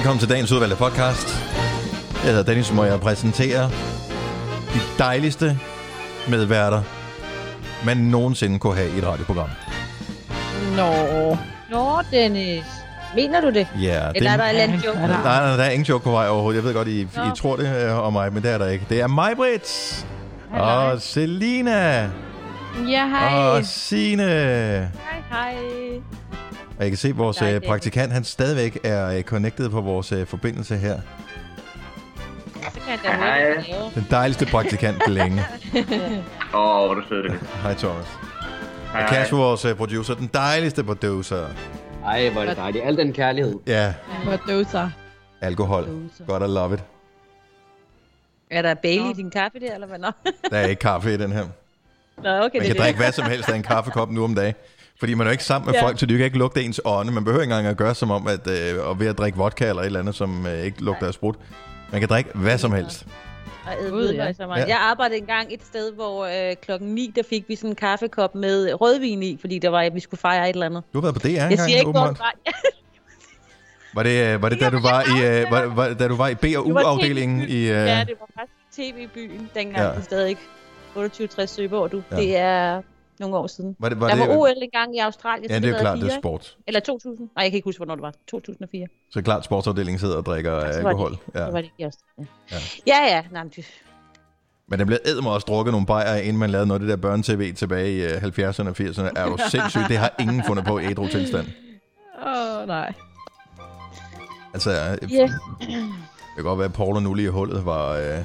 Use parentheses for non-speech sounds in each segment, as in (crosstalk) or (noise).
Velkommen til dagens udvalgte podcast. Jeg hedder Dennis, må jeg præsentere de dejligste medværter, man nogensinde kunne have i et radioprogram. Nå. Nå, Dennis. Mener du det? Ja, Eller er der en eller anden joke? Nej, nej, der er ingen joke på vej overhovedet. Jeg ved godt, I, Nå. I tror det øh, om mig, men det er der ikke. Det er mig, Britt. Og Selina. Ja, hej. Og Signe. Hej, hej. Og jeg kan se, at vores Hej, øh, praktikant han stadigvæk er øh, connected på vores øh, forbindelse her. Så kan jeg da. Den dejligste praktikant længe. (laughs) Åh, oh, hvor du sød, det. Hej, Thomas. Hej, Og Kasper, vores producer. Den dejligste producer. Ej, hvor er det dejligt. Al den kærlighed. Ja, Producer. alkohol. Godt, I love it. Er der Bailey i din kaffe der, eller hvad? Nå, Der er ikke kaffe i den her. Nå okay, Man det kan er drikke det. hvad som helst af en kaffekop nu om dagen. Fordi man er jo ikke sammen med Ja. folk, så de kan ikke lugte ens ånde. Man behøver ikke engang at gøre som om, at øh, og ved at drikke vodka eller et eller andet, som øh, ikke lugter af sprut. Man kan drikke hvad som helst. Og Gud, ja. så meget. Ja. Jeg arbejdede engang et sted, hvor øh, klokken 9, der fik vi sådan en kaffekop med rødvin i, fordi der var, at vi skulle fejre et eller andet. Du har været på DR Jeg engang, siger ikke, hvor var. Det, øh, var det da, du var i, øh, var, var, da du var i B- og U-afdelingen i... Øh, Ja, det var faktisk tv i byen, dengang Ja. stadig ikke 28-60 Søborg, du. Ja. Det er nogle år siden. var det, var der det, var OL engang i Australien. Ja, det er klart, det fire, er sport. Eller 2000. Nej, jeg kan ikke huske, hvornår det var. 2004. Så klart, sportsafdelingen sidder og drikker Så var det- alkohol. Ja. Så var det ikke i Australien. Ja. Ja, ja. ja. Nej, men det, Men der blev eddermame også drukket nogle bajer, inden man lavede noget af det der børne-tv tilbage i øh, 70'erne og 80'erne. Er du (laughs) sindssyg? Det har ingen fundet på i ædru tilstand. Åh, oh, nej. Altså, øh, Ja. det kan godt være, at Paul og Nulli i hullet var... Øh,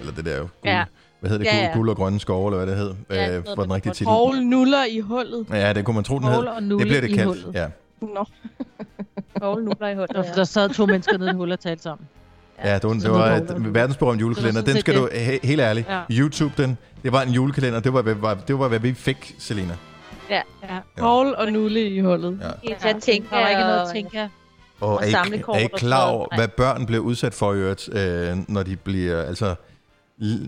eller det der... Guld, Ja. Hvad hedder det? Ja, ja. guld og grønne skove, eller hvad det hed? Ja, Ja, øh, var den rigtige titel. Paul nuller i hullet. Ja, det kunne man tro, den hed. Og Det bliver det kaldt. hullet. Ja. Nå. (laughs) Paul nu der i hullet. Der, der sad to mennesker nede i et hul og talte sammen. Ja, det var, det var det et verdensberømt julekalender. Det Den skal du, he, helt ærligt, Ja. YouTube den. Det var en julekalender. Det var, hvad- var, det var, hvad vi fik, Selina. Ja. Ja. Paul og Nulle i hullet. Ja. Helt til at tænke. Der var ikke noget og- at tænke. Og Og er, samle I, er I klar over, hvad børn bliver udsat for i øvrigt, øh, når de bliver, altså,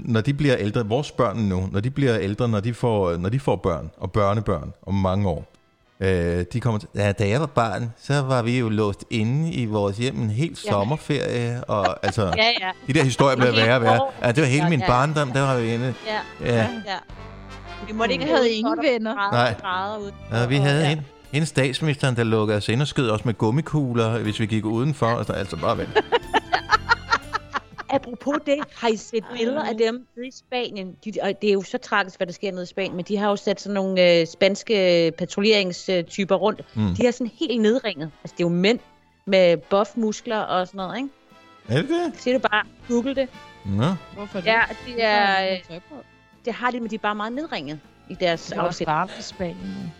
når de bliver ældre, vores børn nu, når de bliver ældre, når de får, når de får børn og børnebørn om mange år, øh, de kommer til, ja, da jeg var barn, så var vi jo låst inde i vores hjem en hel Ja. sommerferie, og altså, (laughs) Ja, ja. de der historier bliver Det var værre og helt værre. Ja, det var hele Ja, min ja. barndom, der var vi inde. Ja, Ja, ja. Vi måtte ikke have ingen venner. Nej. ja vi havde ja. en, en statsministeren, der lukkede os ind og skød os med gummikugler, hvis vi gik udenfor, altså, altså bare vent. (laughs) Apropos det, har I set billeder af dem nede i Spanien? De, og det er jo så tragisk, hvad der sker nede i Spanien, men de har jo sat sådan nogle øh, spanske patruljeringstyper rundt. Mm. De er sådan helt nedringet. Altså, det er jo mænd med buff-muskler og sådan noget, ikke? Er det det? Se det bare. Google det. Nå. Hvorfor det? Ja, det er, øh, det har de, men de er bare meget nedringet i deres Det var også afsæt. Spanien.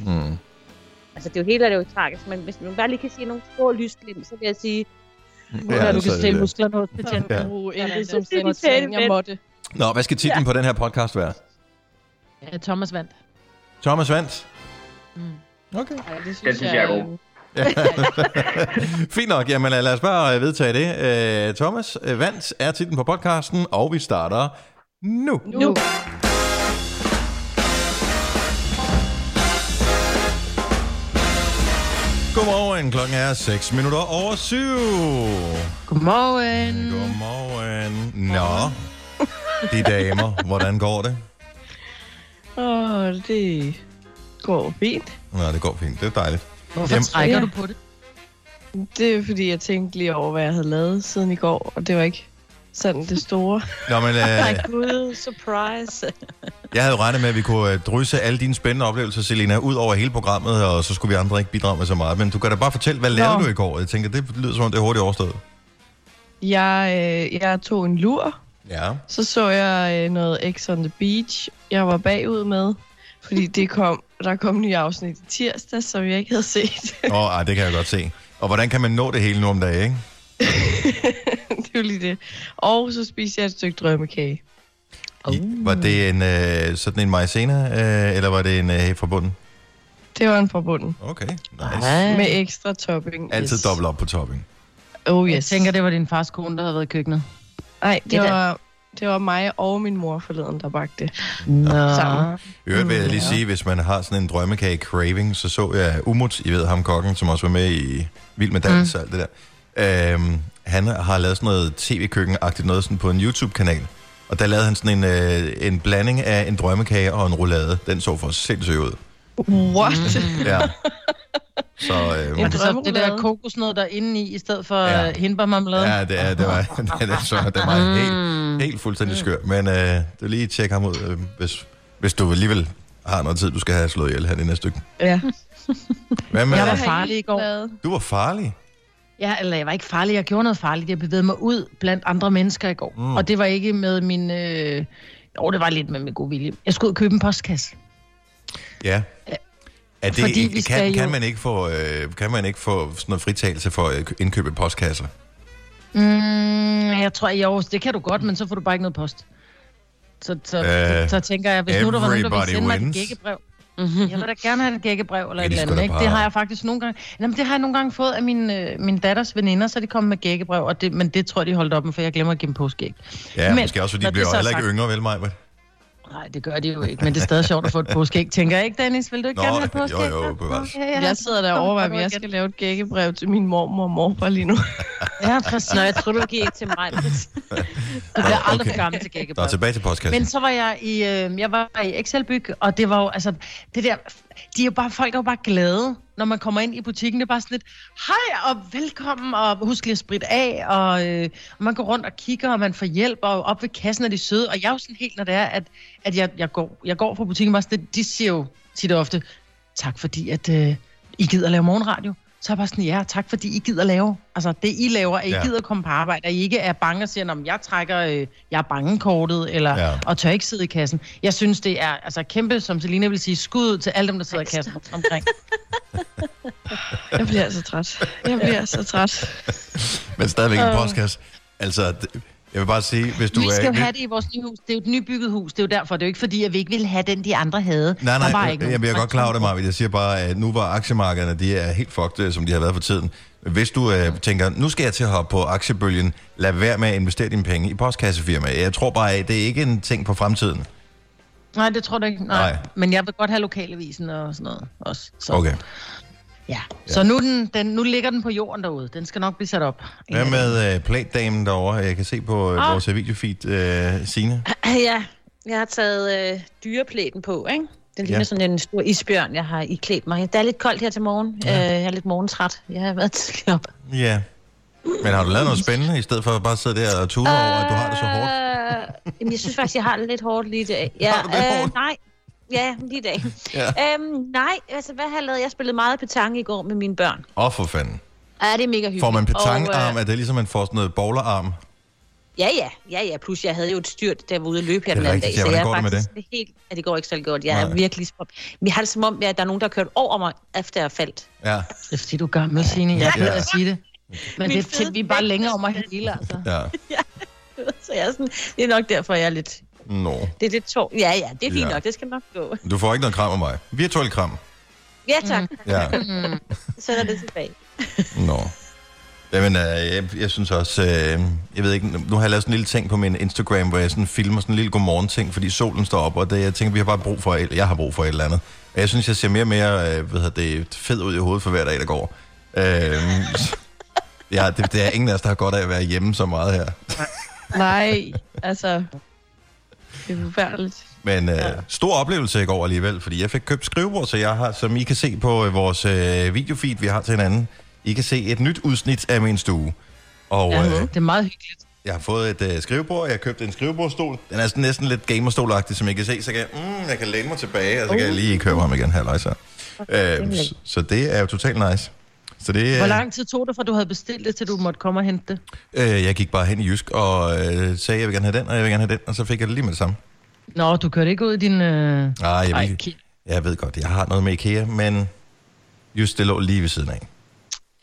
Mm. Altså, det er jo helt er det jo tragisk, men hvis man bare lige kan sige nogle små lysglimt, så vil jeg sige, Ja, du kan se det. musklerne hos betjenten. Ja. Ja, Ingrid, som det er sender ting, jeg måtte. Nå, hvad skal titlen på den her podcast være? Ja, Thomas vandt. Thomas vandt. Mm. Okay. Ej, det synes, Den synes jeg er god. øh, (laughs) Fint nok. Jamen lad os bare øh, vedtage det. Uh, Thomas øh, vandt er titlen på podcasten, og vi starter nu. Nu. Godmorgen. Klokken er 6 minutter over 7. Godmorgen. Godmorgen. Nå, de damer, hvordan går det? Åh, det går fint. Nå, det går fint. Det er dejligt. Hvorfor Jamen- trækker Ja. du på det? Det er fordi, jeg tænkte lige over, hvad jeg havde lavet siden i går, og det var ikke sådan det store. Nå, men nej (laughs) øh, gud, surprise. jeg havde jo regnet med, at vi kunne øh, drysse alle dine spændende oplevelser, Selina, ud over hele programmet, og så skulle vi andre ikke bidrage med så meget. Men du kan da bare fortælle, hvad lavede Nå. du i går? Jeg tænker, det lyder som om, det er hurtigt overstået. Jeg, øh, jeg tog en lur, Ja. så så jeg øh, noget X on the Beach, jeg var bagud med, fordi det kom, der kom nye afsnit i tirsdag, som jeg ikke havde set. Åh, oh, det kan jeg godt se. Og hvordan kan man nå det hele nu om dagen, ikke? (laughs) (laughs) det var lige det. Og så spiste jeg et stykke drømmekage. I, var det en, øh, sådan en maizena, øh, eller var det en øh, fra bunden? Det var en fra bunden. Okay, nice. Ej. Med ekstra topping. Altid dobbelt op på topping. Oh yes. Jeg tænker, det var din fars kone, der havde været i køkkenet. Nej, Det det var, det var mig og min mor forleden, der bagte det. Nå. Sammen. Øvrigt vil jeg lige sige, hvis man har sådan en drømmekage craving, så så jeg Umut, I ved ham kokken, som også var med i Vild med Dans og alt det der. Øhm, han har lavet sådan noget tv-køkken-agtigt noget sådan på en YouTube-kanal. Og der lavede han sådan en, øh, en blanding af en drømmekage og en roulade. Den så for sindssygt ud. What? Ja. (laughs) Så øh, Ja, det, så, det der kokosnød der er inde i, i stedet for Ja. ja. hindbærmarmelade. ja, det, er, det var, (laughs) det, er, så, det var helt, helt fuldstændig skør. Men øh, du lige tjek ham ud, øh, hvis, hvis du alligevel har noget tid, du skal have slået ihjel her det næste stykke. Ja. Hvad med, Jeg var I farlig i går. du var farlig. Ja, eller jeg var ikke farlig, jeg gjorde noget farligt. Jeg bevægede mig ud blandt andre mennesker i går. Mm. Og det var ikke med min... Øh... Jo, det var lidt med min god vilje. Jeg skulle ud og købe en postkasse. Ja. Er det, Fordi vi kan, kan, jo- man ikke få, øh, kan man ikke få sådan noget fritagelse for at indkøbe postkasser? Mm, jeg tror, jo, det kan du godt, men så får du bare ikke noget post. Så, så, Øh, øh, så tænker jeg, hvis nu der var nogen, der ville sende mig wins. et gækkebrev. Jeg vil da gerne have et gækkebrev eller Ja, et eller andet. Ikke? bare- Det har jeg faktisk nogle gange... Jamen, det har jeg nogle gange fået af min, øh, min datters veninder, så de kommet med gækkebrev, og det, men det tror jeg, de holdt op med, for jeg glemmer at give dem påskæg. Ja, Men, måske også, fordi de bliver er heller ikke sagt- yngre, vel, Maja? Nej, det gør de jo ikke, men det er stadig sjovt at få et påskæg. Tænker jeg ikke, Dennis? Vil du ikke Nå, gerne have et jo, påskæg? jo, bevares. Okay, Jeg sidder der og overvejer, om jeg skal lave et gækkebrev til min mormor og morfar lige nu. Ja, præcis. Nå, jeg tror, du giver ikke til mig. (laughs) Du bliver aldrig Okay. for gammel til Nå, gækkebrev. tilbage til postkassen. Men så var jeg i, øh, jeg var i Excelbyg, og det var jo, altså, det der, de er jo bare, folk er jo bare glade, når man kommer ind i butikken. Det er bare sådan lidt, hej og velkommen, og husk lige at spritte af, og, øh, og man går rundt og kigger, og man får hjælp, og op ved kassen er de søde. Og jeg er jo sådan helt, når det er, at, at jeg, jeg, går, jeg går fra butikken, bare sådan, lidt, de siger jo tit og ofte, tak fordi, at øh, I gider lave morgenradio. Så er jeg bare sådan, ja, tak fordi I gider lave. Altså, det I laver, at I Ja. gider komme på arbejde, at I ikke er bange og siger, om jeg trækker, øh, jeg er bange-kortet, eller, Ja. og tør ikke sidde i kassen. Jeg synes, det er altså kæmpe, som Selina vil sige, skud til alle dem, der sidder i kassen omkring. (laughs) Jeg bliver så træt. Jeg bliver så træt. Men stadigvæk en Øh. postkasse. Altså, jeg vil bare sige, hvis du vi skal er... jo have det i vores nye hus. Det er jo et nybygget hus. Det er jo derfor. Det er jo ikke fordi, at vi ikke vil have den, de andre havde. Nej, Der var nej, ikke jeg nogen. bliver godt klar over det, Marvind. Jeg siger bare, at nu var aktiemarkederne, de er helt fucked, øh, som de har været for tiden. Hvis du øh, tænker, nu skal jeg til at hoppe på aktiebølgen, lad være med at investere dine penge i postkassefirmaer. Jeg tror bare, at det er ikke en ting på fremtiden. Nej, det tror jeg ikke. Nej. Nej. nej. Men jeg vil godt have lokalavisen og sådan noget også. Så, Okay. Ja. Så nu, den, den, nu ligger den på jorden derude. Den skal nok blive sat op. Hvad med øh, platdamen derovre? Jeg kan se på øh, Ah. vores øh, videofeed, øh, Signe. (clears throat) Ja, jeg har taget øh, dyreplæten på, ikke? Den ligner Ja. sådan en stor isbjørn, jeg har iklædt mig. Det er lidt koldt her til morgen. Ja. Øh, jeg er lidt morgentræt. Jeg har været (laughs) tidligere op. Ja. Men har du lavet noget spændende, i stedet for at bare sidde der og tude over, at du har det så hårdt? Øh, jamen, jeg synes faktisk, jeg har det lidt hårdt lige i dag. Ja, (laughs) Har du det øh, hårdt? Nej. Ja, lige i dag. Ja. Øhm, nej, altså hvad har jeg lavet? Jeg spillede meget petanque i går med mine børn. Åh, oh, for fanden. Ja, det er mega hyggeligt. Får man Og, petangarm? øh, Er det ligesom, man får sådan noget bowlerarm? Ja, ja, ja, ja. Plus, jeg havde jo et styrt, der var ude at løbe her Det er den anden dag. ja. Så jeg går er det med faktisk helt... Ja, det går ikke så godt. Jeg Nej. er virkelig... Men jeg har det som om, at der er nogen, der har kørt over mig, efter jeg faldt. Ja. Det er fordi, du er gammel, Signe. Jeg er af at sige det. Men Min det er vi er bare længere om at hele, altså. (laughs) ja. Så jeg er sådan, det er nok derfor, jeg er lidt... Nå. Det er lidt tår. Ja, ja, det er fint Ja. nok. Det skal nok gå. Du får ikke noget kram af mig. Virtuel kram. Ja, tak. Ja. (laughs) Så er det tilbage. (laughs) Nå. Jamen, øh, jeg, jeg synes også, øh, jeg ved ikke, nu har jeg lavet sådan en lille ting på min Instagram, hvor jeg sådan filmer sådan en lille godmorgen-ting, fordi solen står op, og det, jeg tænker, vi har bare brug for, et- jeg har brug for et eller andet. Og jeg synes, jeg ser mere og mere, øh, hedder det, fed ud i hovedet for hver dag, der går. Øh, (laughs) ja, det, det er ingen af os, der har godt af at være hjemme så meget her. Nej, altså... Det er forfærdeligt. Men øh, stor oplevelse i går alligevel, fordi jeg fik købt skrivebord, så jeg har, som I kan se på øh, vores øh, videofeed, vi har til hinanden, I kan se et nyt udsnit af min stue. Og Ja, øh, det er meget hyggeligt. jeg har fået et øh, skrivebord, jeg har købt en skrivebordstol. Den er sådan næsten lidt gamerstolagtig, som I kan se, så kan jeg, mm, jeg kan læne mig tilbage, og så kan jeg lige køre ham igen her, så. Øh, så, så det er jo totalt nice. Så det, Hvor øh, lang tid tog det, fra du havde bestilt det, til du måtte komme og hente det? øh, jeg gik bare hen i Jysk og øh, sagde, jeg vil gerne have den, og jeg vil gerne have den, og så fik jeg det lige med det samme. Nå, du kørte ikke ud i din... Øh... Nej, jeg, Ej, ki- jeg ved godt, jeg har noget med IKEA, men just det lå lige ved siden af.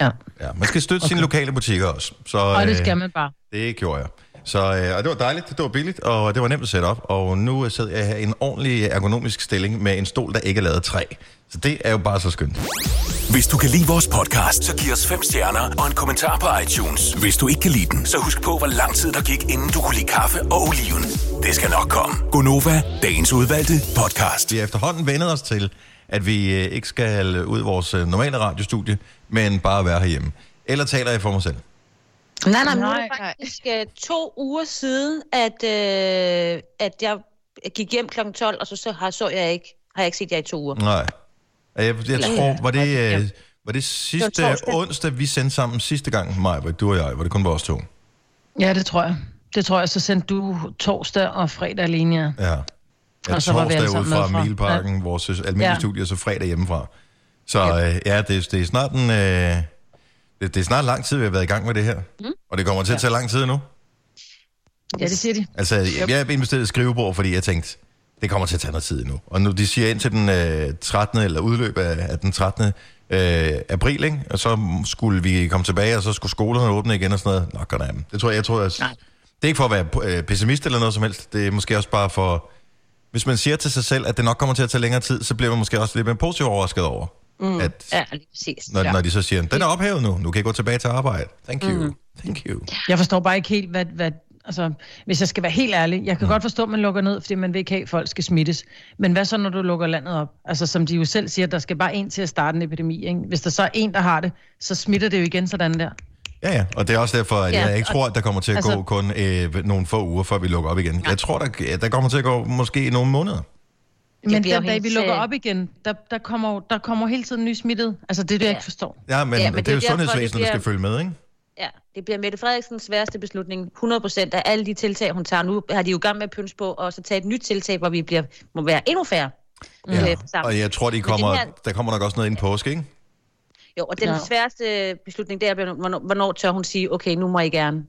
Ja, Ja, man skal støtte okay. sine lokale butikker også. Så, og det øh, skal man bare. Det gjorde jeg. Så øh, og det var dejligt, det var billigt, og det var nemt at sætte op. Og nu sidder jeg her i en ordentlig ergonomisk stilling med en stol, der ikke er lavet af træ. Så det er jo bare så skønt. Hvis du kan lide vores podcast, så giv os fem stjerner og en kommentar på iTunes. Hvis du ikke kan lide den, så husk på, hvor lang tid der gik, inden du kunne lide kaffe og oliven. Det skal nok komme. Gonova, dagens udvalgte podcast. Vi har efterhånden vendet os til, at vi øh, ikke skal ud i vores øh, normale radiostudie, men bare være herhjemme. Eller taler jeg for mig selv? Nej, nej, men nu er Nej, det faktisk øh, to uger siden, at, øh, at jeg gik hjem kl. 12, og så, så har, så jeg ikke, har jeg ikke set jer i to uger. Nej. Jeg, jeg Ja. tror, var det, Ja. øh, var det sidste Det var onsdag, vi sendte sammen sidste gang, Maja, du og jeg, var det kun vores to? Ja, det tror jeg. Det tror jeg. Så sendte du torsdag og fredag alene, ja. Ja. Ja, Og så var vi torsdag ude sammen fra Milparken, ja. vores almindelige ja. Ja. studie, og så fredag hjemmefra. Så øh, ja, det, det er snart en... Øh, det, det er snart lang tid, vi har været i gang med det her. Mm. Og det kommer til at tage lang tid nu. Ja, det siger de. Altså, jeg har investeret i et skrivebord, fordi jeg tænkte, det kommer til at tage noget tid nu. Og nu de siger ind til den øh, 13. eller udløb af, af den 13. Øh, april, ikke? og så skulle vi komme tilbage, og så skulle skolerne åbne igen og sådan noget. Nå, godt af Det tror jeg, jeg tror, jeg, det er ikke for at være øh, pessimist eller noget som helst. Det er måske også bare for, hvis man siger til sig selv, at det nok kommer til at tage længere tid, så bliver man måske også lidt mere positivt overrasket over, mm. at Ja, lige præcis. når, Ja. når de så siger, den er ophævet nu, nu kan I gå tilbage til arbejde. Thank you. Mm. Thank you. Jeg forstår bare ikke helt, hvad, hvad altså, hvis jeg skal være helt ærlig, jeg kan godt forstå, at man lukker ned, fordi man vil ikke have, at folk skal smittes. Men hvad så, når du lukker landet op? Altså, som de jo selv siger, der skal bare en til at starte en epidemi. Ikke? Hvis der så er en, der har det, så smitter det jo igen sådan der. Ja, ja, og det er også derfor, at Ja, jeg ikke og- tror, at der kommer til at altså, gå kun øh, nogle få uger, før vi lukker op igen. Jeg tror, der, ja, der kommer til at gå måske nogle måneder. Men bliver den dag, helt vi lukker op igen, der, der, kommer, jo- der kommer hele tiden ny smittet. Altså, det er det, jeg Ja. ikke forstår. Ja, men, Ja, ja, men det, det er jo sundhedsvæsenet, der skal bliver- følge med, ikke? Ja, det bliver Mette Frederiksens sværeste beslutning. 100 procent af alle de tiltag, hun tager nu, har de jo gang med at pynse på, og så tage et nyt tiltag, hvor vi bliver, må være endnu færre. Ja. øh, sammen. Og jeg tror, de kommer, her- der kommer nok også noget ind påske, ikke? Jo, og den Ja. sværeste beslutning, det er, hvornår, hvornår tør hun sige, okay, nu må I gerne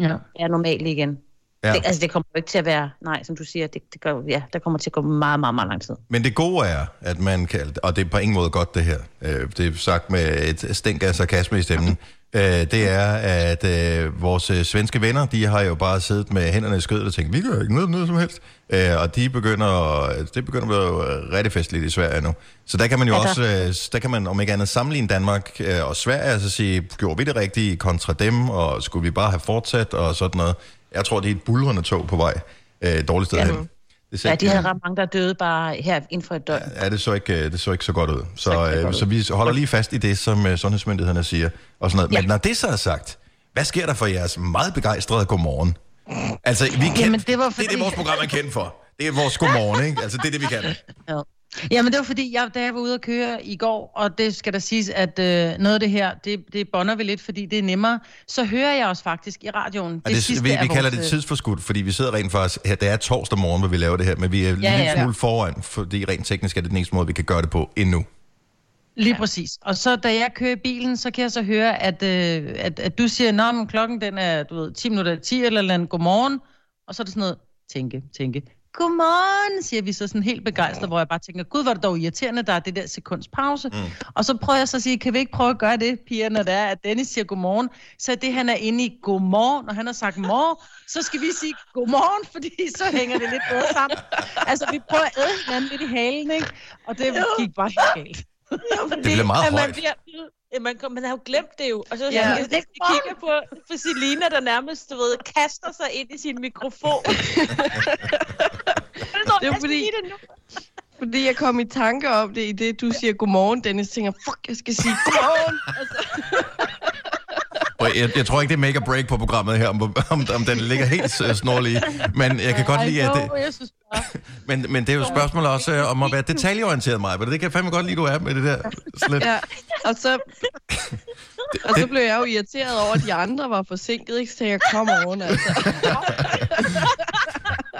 Ja. være normale igen. Ja. Det, altså, det kommer ikke til at være, nej, som du siger, det, det gør, ja, der kommer til at gå meget, meget, meget lang tid. Men det gode er, at man kan, og det er på ingen måde godt det her, øh, det er sagt med et stænk af sarkasme i stemmen, øh, det er, at øh, vores øh, svenske venner, de har jo bare siddet med hænderne i skødet og tænkt, vi gør ikke noget, noget som helst. Øh, og de begynder, det begynder at være øh, rigtig festligt i Sverige nu. Så der kan man jo Ja, der- også, øh, der kan man om ikke andet sammenligne Danmark øh, og Sverige, altså sige, gjorde vi det rigtige kontra dem, og skulle vi bare have fortsat og sådan noget. Jeg tror, det er et bulrende tog på vej øh, dårligt sted Ja. hen. Det Ja, de havde ret mange, der døde bare her inden for et døgn. Ja, det så ikke, øh, det så ikke så godt ud. Så, Så øh, godt så vi holder lige fast i det, som øh, sundhedsmyndighederne siger. Og sådan noget. Ja. Men når det så er sagt, hvad sker der for jeres meget begejstrede godmorgen? Altså, vi er kendt, Jamen, det var det er det, fordi- vores program er kendt for. Det er vores godmorgen, ikke? Altså, det er det, vi kan. (laughs) Ja. Jamen, det var fordi, jeg, da jeg var ude at køre i går, og det skal der siges, at øh, noget af det her, det, det bonder vi lidt, fordi det er nemmere, så hører jeg også faktisk i radioen. Og det, sidste vi, vi kalder vores, det øh, tidsforskudt, fordi vi sidder rent faktisk... Her, det er torsdag morgen, hvor vi laver det her, men vi er ja, Ja, lidt ja. smule foran, fordi rent teknisk er det den eneste måde, vi kan gøre det på endnu. Lige præcis. Og så da jeg kører i bilen, så kan jeg så høre, at, øh, at, at du siger, at klokken den er du ved, 10 minutter i 10 eller, eller andet, godmorgen. Og så er det sådan noget, tænke, tænke. Godmorgen, siger vi så sådan helt begejstret, hvor jeg bare tænker, gud, hvor er det dog irriterende, der er det der sekunds pause. Mm. Og så prøver jeg så at sige, kan vi ikke prøve at gøre det, piger, når det er, at Dennis siger godmorgen, så det, han er inde i godmorgen, når han har sagt mor, så skal vi sige godmorgen, (laughs) fordi så hænger det lidt bedre sammen. Altså, vi prøver at æde hinanden lidt i halen, ikke? Og det gik bare helt galt. Det bliver meget at man højt. bliver, ja, man, man har jo glemt det jo. Og så Ja. ja. jeg, jeg kigger på, på Selina, der nærmest, du ved, kaster sig ind i sin mikrofon. (laughs) Det er fordi, fordi jeg kom i tanke om det, i det du siger godmorgen, Dennis, tænker, fuck, jeg skal sige godmorgen. Og (laughs) jeg, jeg tror ikke, det er make or break på programmet her, om, om, om den ligger helt øh, snorlig. Men jeg kan godt lide, at det, Men, men det er jo et spørgsmål også øh, om at være detaljeorienteret, mig. Det kan jeg fandme godt lide, du er med det der. Slet. Ja, og så, og så blev jeg jo irriteret over, at de andre var forsinket, ikke? Så jeg, kom oven, altså. (laughs)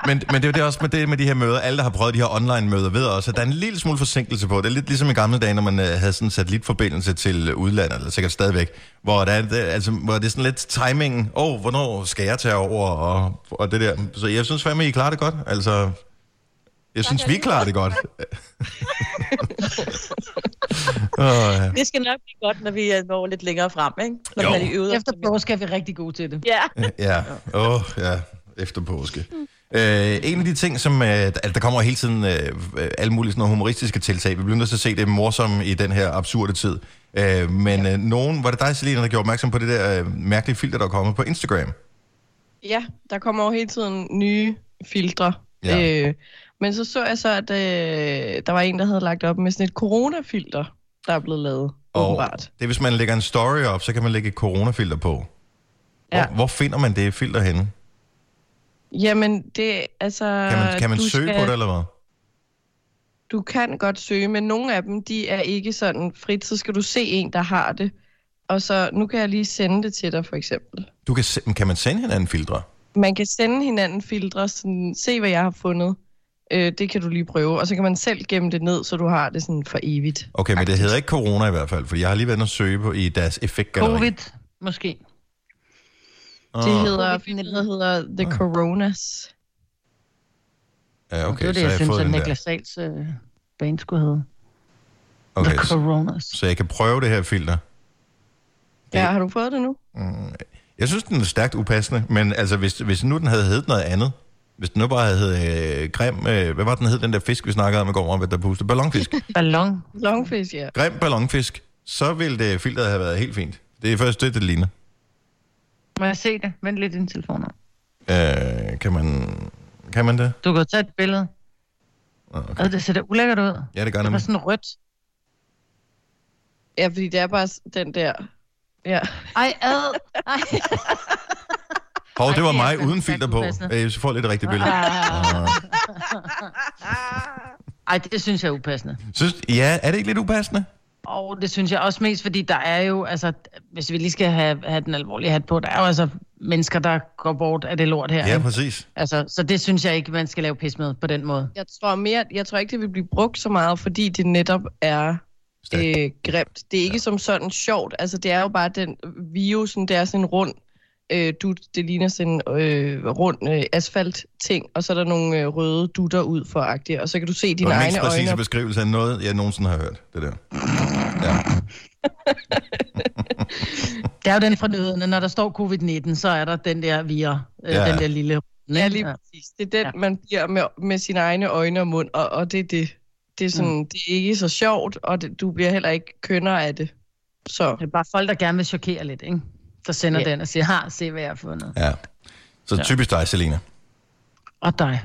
Men, men det er det også med, det, med de her møder. Alle, der har prøvet de her online-møder, ved også, at der er en lille smule forsinkelse på. Det er lidt ligesom i gamle dage, når man øh, havde sådan en satellitforbindelse til udlandet, eller sikkert stadigvæk, hvor, der er, det, altså, hvor det er sådan lidt timingen. Åh, oh, hvornår skal jeg tage over? Og, og det der. Så jeg synes fandme, I klarer det godt. Altså, jeg synes, vi klarer det godt. (laughs) oh, ja. Det skal nok blive godt, når vi er når lidt længere frem, ikke? Når Jo. vi har de øvet os. efter påske er vi rigtig gode til det. Ja. Ja, åh, oh, ja, efter påske. Øh, en af de ting, som øh, altså, der kommer hele tiden øh, øh, alle mulige sådan nogle humoristiske tiltag. Vi bliver nødt til at se det morsomme i den her absurde tid. Øh, men øh, nogen, var det dig, Selina, der gjorde opmærksom på det der øh, mærkelige filter, der er kommet på Instagram? Ja, der kommer jo hele tiden nye filtre. Ja. Øh, men så så jeg så, at øh, der var en, der havde lagt op med sådan et coronafilter, der er blevet lavet, Og åbenbart. det er, hvis man lægger en story op, så kan man lægge et coronafilter på. Hvor, Ja. hvor finder man det filter henne? Jamen, det altså... Kan man, kan man du søge skal- på det, eller hvad? Du kan godt søge, men nogle af dem, de er ikke sådan frit. Så skal du se en, der har det. Og så, nu kan jeg lige sende det til dig, for eksempel. Du kan, se- kan man sende hinanden filtre? Man kan sende hinanden filtre, sådan, se hvad jeg har fundet. Øh, det kan du lige prøve. Og så kan man selv gemme det ned, så du har det sådan for evigt. Okay, men det hedder ikke corona i hvert fald, for jeg har lige været inde og søge på i deres effektgalleri. Covid, måske. Ah, Det hedder, filtret hedder The Ah. Coronas. Ja, okay, det var det, så jeg, jeg synes, at. Niklas Sals øh, band skulle hedde. Okay, The så, Coronas. så jeg kan prøve det her filter. Ja, har du fået det nu? Jeg synes, den er stærkt upassende, men altså, hvis, hvis nu den havde heddet noget andet, hvis den nu bare havde heddet øh, grim, øh, hvad var den hed, den der fisk, vi snakkede om i går, om, der pustede ballonfisk. (laughs) Ballon. Longfish, ja. grim ballonfisk, så ville det filteret have været helt fint. Det er først det, det ligner. Må jeg se det? Vent lidt i din telefon. nu. Øh, kan man... Kan man det? Du kan tage et billede. Nå, Okay. Okay. Det ser da ulækkert ud. Ja, det gør Det var nemlig. sådan rødt. Ja, fordi det er bare s- den der... Ja. Ej, ad. Ej. Hov, det Ej, var det mig uden filter på. upassende. Øh, så får jeg lidt et rigtigt billede. Ah. Ej, det synes jeg er upassende. Synes, ja, er det ikke lidt upassende? Og det synes jeg også mest, fordi der er jo, altså, hvis vi lige skal have, have den alvorlige hat på, der er jo altså mennesker, der går bort af det lort her. Ja, præcis. Altså, så det synes jeg ikke, man skal lave pis med på den måde. Jeg tror, mere, jeg tror ikke, det vil blive brugt så meget, fordi det netop er Stærkt. øh, grimt. Det er ikke ja. som sådan sjovt. Altså, det er jo bare den virusen, det er sådan en rund øh, dut. Det ligner sådan en øh, rund øh, asfalt-ting, og så er der nogle øh, røde dutter ud for agtigt, og så kan du se Det dine var den egne mest præcise øjne. beskrivelse af noget, jeg nogensinde har hørt. Det der. Ja. (laughs) Det er jo den fra nyhederne, når der står covid-19, så er der den der vira, øh, Ja. den der lille... Ja, lige præcis. Det er den, ja. man bliver med, med sine egne øjne og mund, og, og det er det. Det er, sådan, mm. det er ikke så sjovt, og det, du bliver heller ikke kønner af det. Så Det er bare folk, der gerne vil chokere lidt, ikke? Der sender Ja. den og siger, har, se hvad jeg har fundet. ja. Så typisk dig, Selina. Og dig.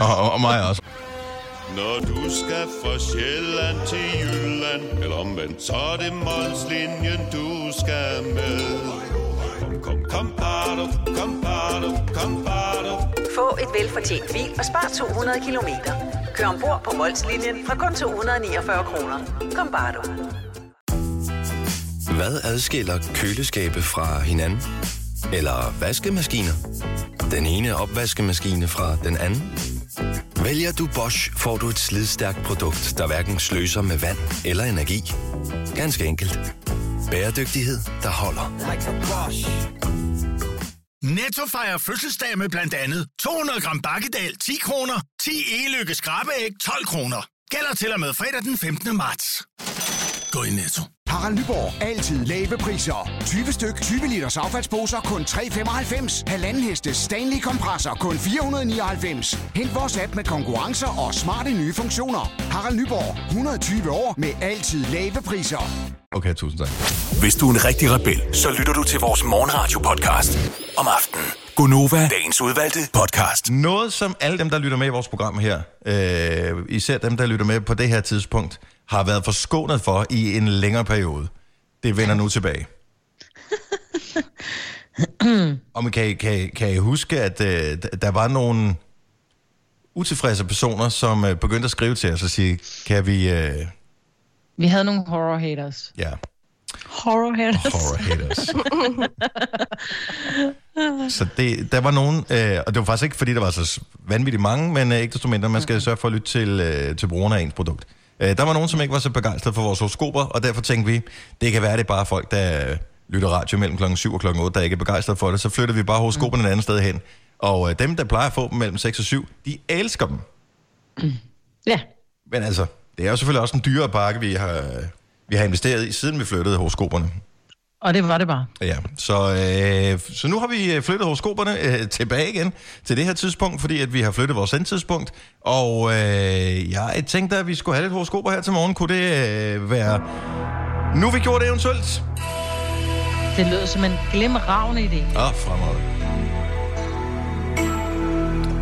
Og, (laughs) og, og mig også. Når du skal fra Sjælland til Jylland Eller omvendt, så er det Molslinjen, du skal med Kom, kom, kom, bado, kom, bado, kom, bado. Få et velfortjent bil og spar 200 kilometer. Kør ombord på Molslinjen fra kun 249 kroner. Kom bare du. Hvad adskiller køleskabe fra hinanden? Eller vaskemaskiner? Den ene opvaskemaskine fra den anden? Vælger du Bosch, får du et slidstærkt produkt, der hverken sløser med vand eller energi. Ganske enkelt. Bæredygtighed, der holder. Netto fejrer fødselsdag med blandt andet 200 gram bakkedal 10 kroner, 10 e-lykke skrabeæg 12 kroner. Gælder til og med fredag den 15. marts. Gå i Netto. Harald Nyborg. Altid lave priser. 20 styk, 20 liters affaldsposer kun 3,95. Halvanden heste Stanley kompresser kun 499. Hent vores app med konkurrencer og smarte nye funktioner. Harald Nyborg. 120 år med altid lave priser. Okay, tusind tak. Hvis du er en rigtig rebel, så lytter du til vores morgenradio-podcast om aftenen. Gunova, dagens udvalgte podcast. Noget, som alle dem, der lytter med i vores program her, øh, især dem, der lytter med på det her tidspunkt, har været forskånet for i en længere periode. Det vender nu tilbage. (laughs) Og man kan, kan, kan I huske, at øh, der var nogle utilfredse personer, som øh, begyndte at skrive til os og sige, kan vi... Øh, Vi havde nogle horror haters. ja, horror haters. horror haters. (laughs) Så det, der var nogen, øh, og det var faktisk ikke, fordi der var så vanvittigt mange, men øh, ikke desto mindre, man skal sørge for at lytte til, øh, til brugerne af ens produkt. Øh, der var nogen, som ikke var så begejstrede for vores horoskoper, og derfor tænkte vi, det kan være, det er bare folk, der øh, lytter radio mellem klokken 7 og klokken 8, der ikke er begejstrede for det. Så flytter vi bare horoskoperne et andet sted hen. Og øh, dem, der plejer at få dem mellem 6 og 7, de elsker dem. (clears throat) Ja. Men altså, det er jo selvfølgelig også en dyrere pakke, vi har, vi har investeret i, siden vi flyttede horoskoperne. Og det var det bare. Ja, så, øh, så nu har vi øh, flyttet horoskoperne øh, tilbage igen til det her tidspunkt, fordi at vi har flyttet vores endtidspunkt. Og øh, jeg tænkte, at vi skulle have lidt horoskoper her til morgen. Kunne det øh, være... Nu vi gjorde det eventuelt? Det lød som en glimragende idé. Ah, fremad.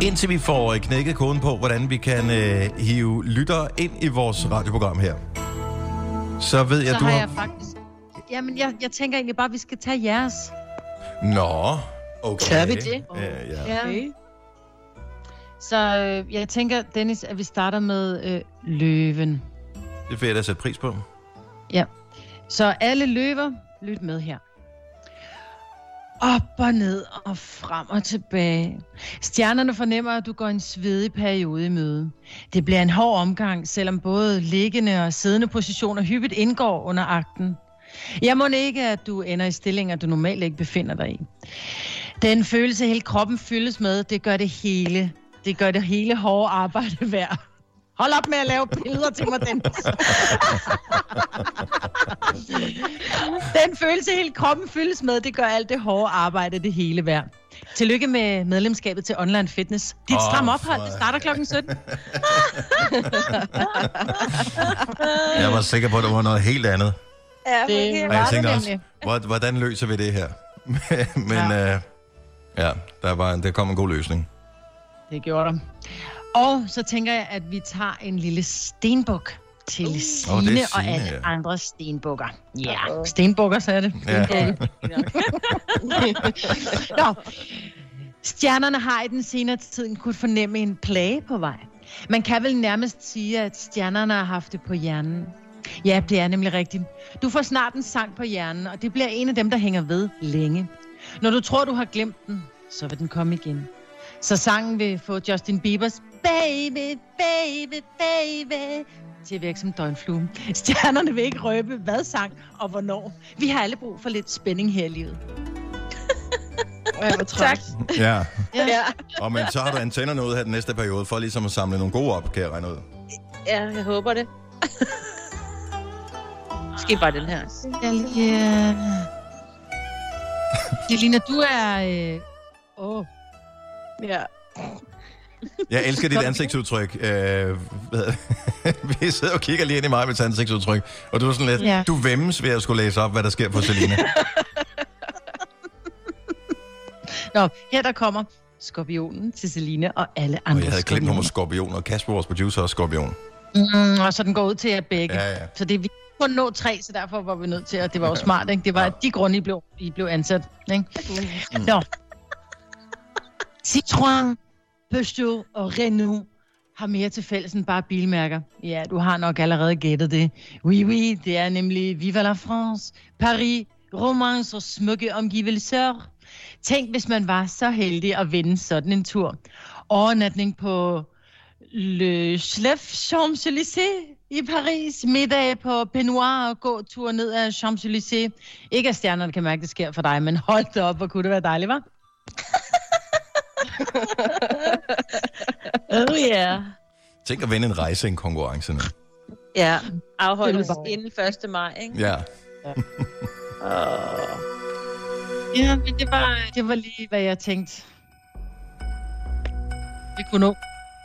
Indtil vi får øh, knækket koden på, hvordan vi kan øh, hive lyttere ind i vores radioprogram her. Så ved jeg, Så du har... jeg faktisk... Jamen, jeg, jeg tænker egentlig bare, at vi skal tage jeres. Nå, okay. Tør vi det? Ja, ja. Ja. Så øh, jeg tænker, Dennis, at vi starter med øh, løven. Det vil jeg da sætte pris på. Ja. Så alle løver, lyt med her. Op og ned og frem og tilbage. Stjernerne fornemmer, at du går en svedig periode i møde. Det bliver en hård omgang, selvom både liggende og siddende positioner hyppigt indgår under akten. Jeg må ikke, at du ender i stillinger, du normalt ikke befinder dig i. Den følelse, hele kroppen fyldes med, det gør det hele. Det gør det hele hårde arbejde (laughs) værd. Hold op med at lave billeder til mig, Dennis. (laughs) Den følelse, hele kroppen fyldes med, det gør alt det hårde arbejde det hele værd. Tillykke med medlemskabet til online fitness. Dit oh, stram ophold, det starter klokken (laughs) 17. Jeg var sikker på, at det var noget helt andet. Ja, Det Og jeg tænkte også, hvor- hvordan løser vi det her? (laughs) Men ja, øh, ja der, var, der kom en god løsning. Det gjorde der. Og så tænker jeg, at vi tager en lille stenbuk til uh. Signe, Åh, det er og alle ja. andre stenbukker. Ja, stenbukker, så er det. Ja. Nå. Stjernerne har i den senere tid kunnet fornemme en plage på vej. Man kan vel nærmest sige, at stjernerne har haft det på hjernen. Ja, det er nemlig rigtigt. Du får snart en sang på hjernen, og det bliver en af dem, der hænger ved længe. Når du tror, du har glemt den, så vil den komme igen. Så sangen vil få Justin Biebers Baby, baby, baby til at virke som døgnflue. Stjernerne vil ikke røbe, hvad sang og hvornår. Vi har alle brug for lidt spænding her i livet. (laughs) tak. Ja. Ja. Og men så har du antennerne ud her den næste periode, for ligesom at samle nogle gode op, kan jeg regne ud. ja, jeg håber det. Måske bare den her. Ja. Jelina, du er... Øh... Oh. Ja. Jeg elsker dit ansigtsudtryk. Øh? (laughs) Vi sidder og kigger lige ind i mig med ansigtsudtryk, og du er sådan lidt, Ja. du vemmes ved at skulle læse op, hvad der sker på Selina. Nå, her der kommer skorpionen til Selina og alle Og andre jeg havde glemt skorpioner. nummer skorpion, og Kasper, vores producer, er skorpion. Mm, og så den går ud til jer begge. Ja, ja. Så det er kun nå tre, så derfor var vi nødt til, at det var jo smart, ikke? Det var de grunde, I blev, I blev ansat, ikke? Mm. Nå. Citroën, Peugeot og Renault har mere til fælles end bare bilmærker. Ja, du har nok allerede gættet det. Oui, oui, det er nemlig Viva la France, Paris, romance og smukke omgivelser. Tænk, hvis man var så heldig at vinde sådan en tur. Overnatning på Le Chlef Champs-Élysées i Paris. Middag på Penoir og gå tur ned ad Champs-Élysées. Ikke at stjernerne kan mærke, det sker for dig, men hold da op, hvor kunne det være dejligt, var? (laughs) Oh yeah. Tænk at vinde en rejse i en konkurrence nu. Ja, afholdes inden 1. maj, ikke? Ja. (laughs) Åh. Ja, men det var, det var lige, hvad jeg tænkte. Vi kunne nå.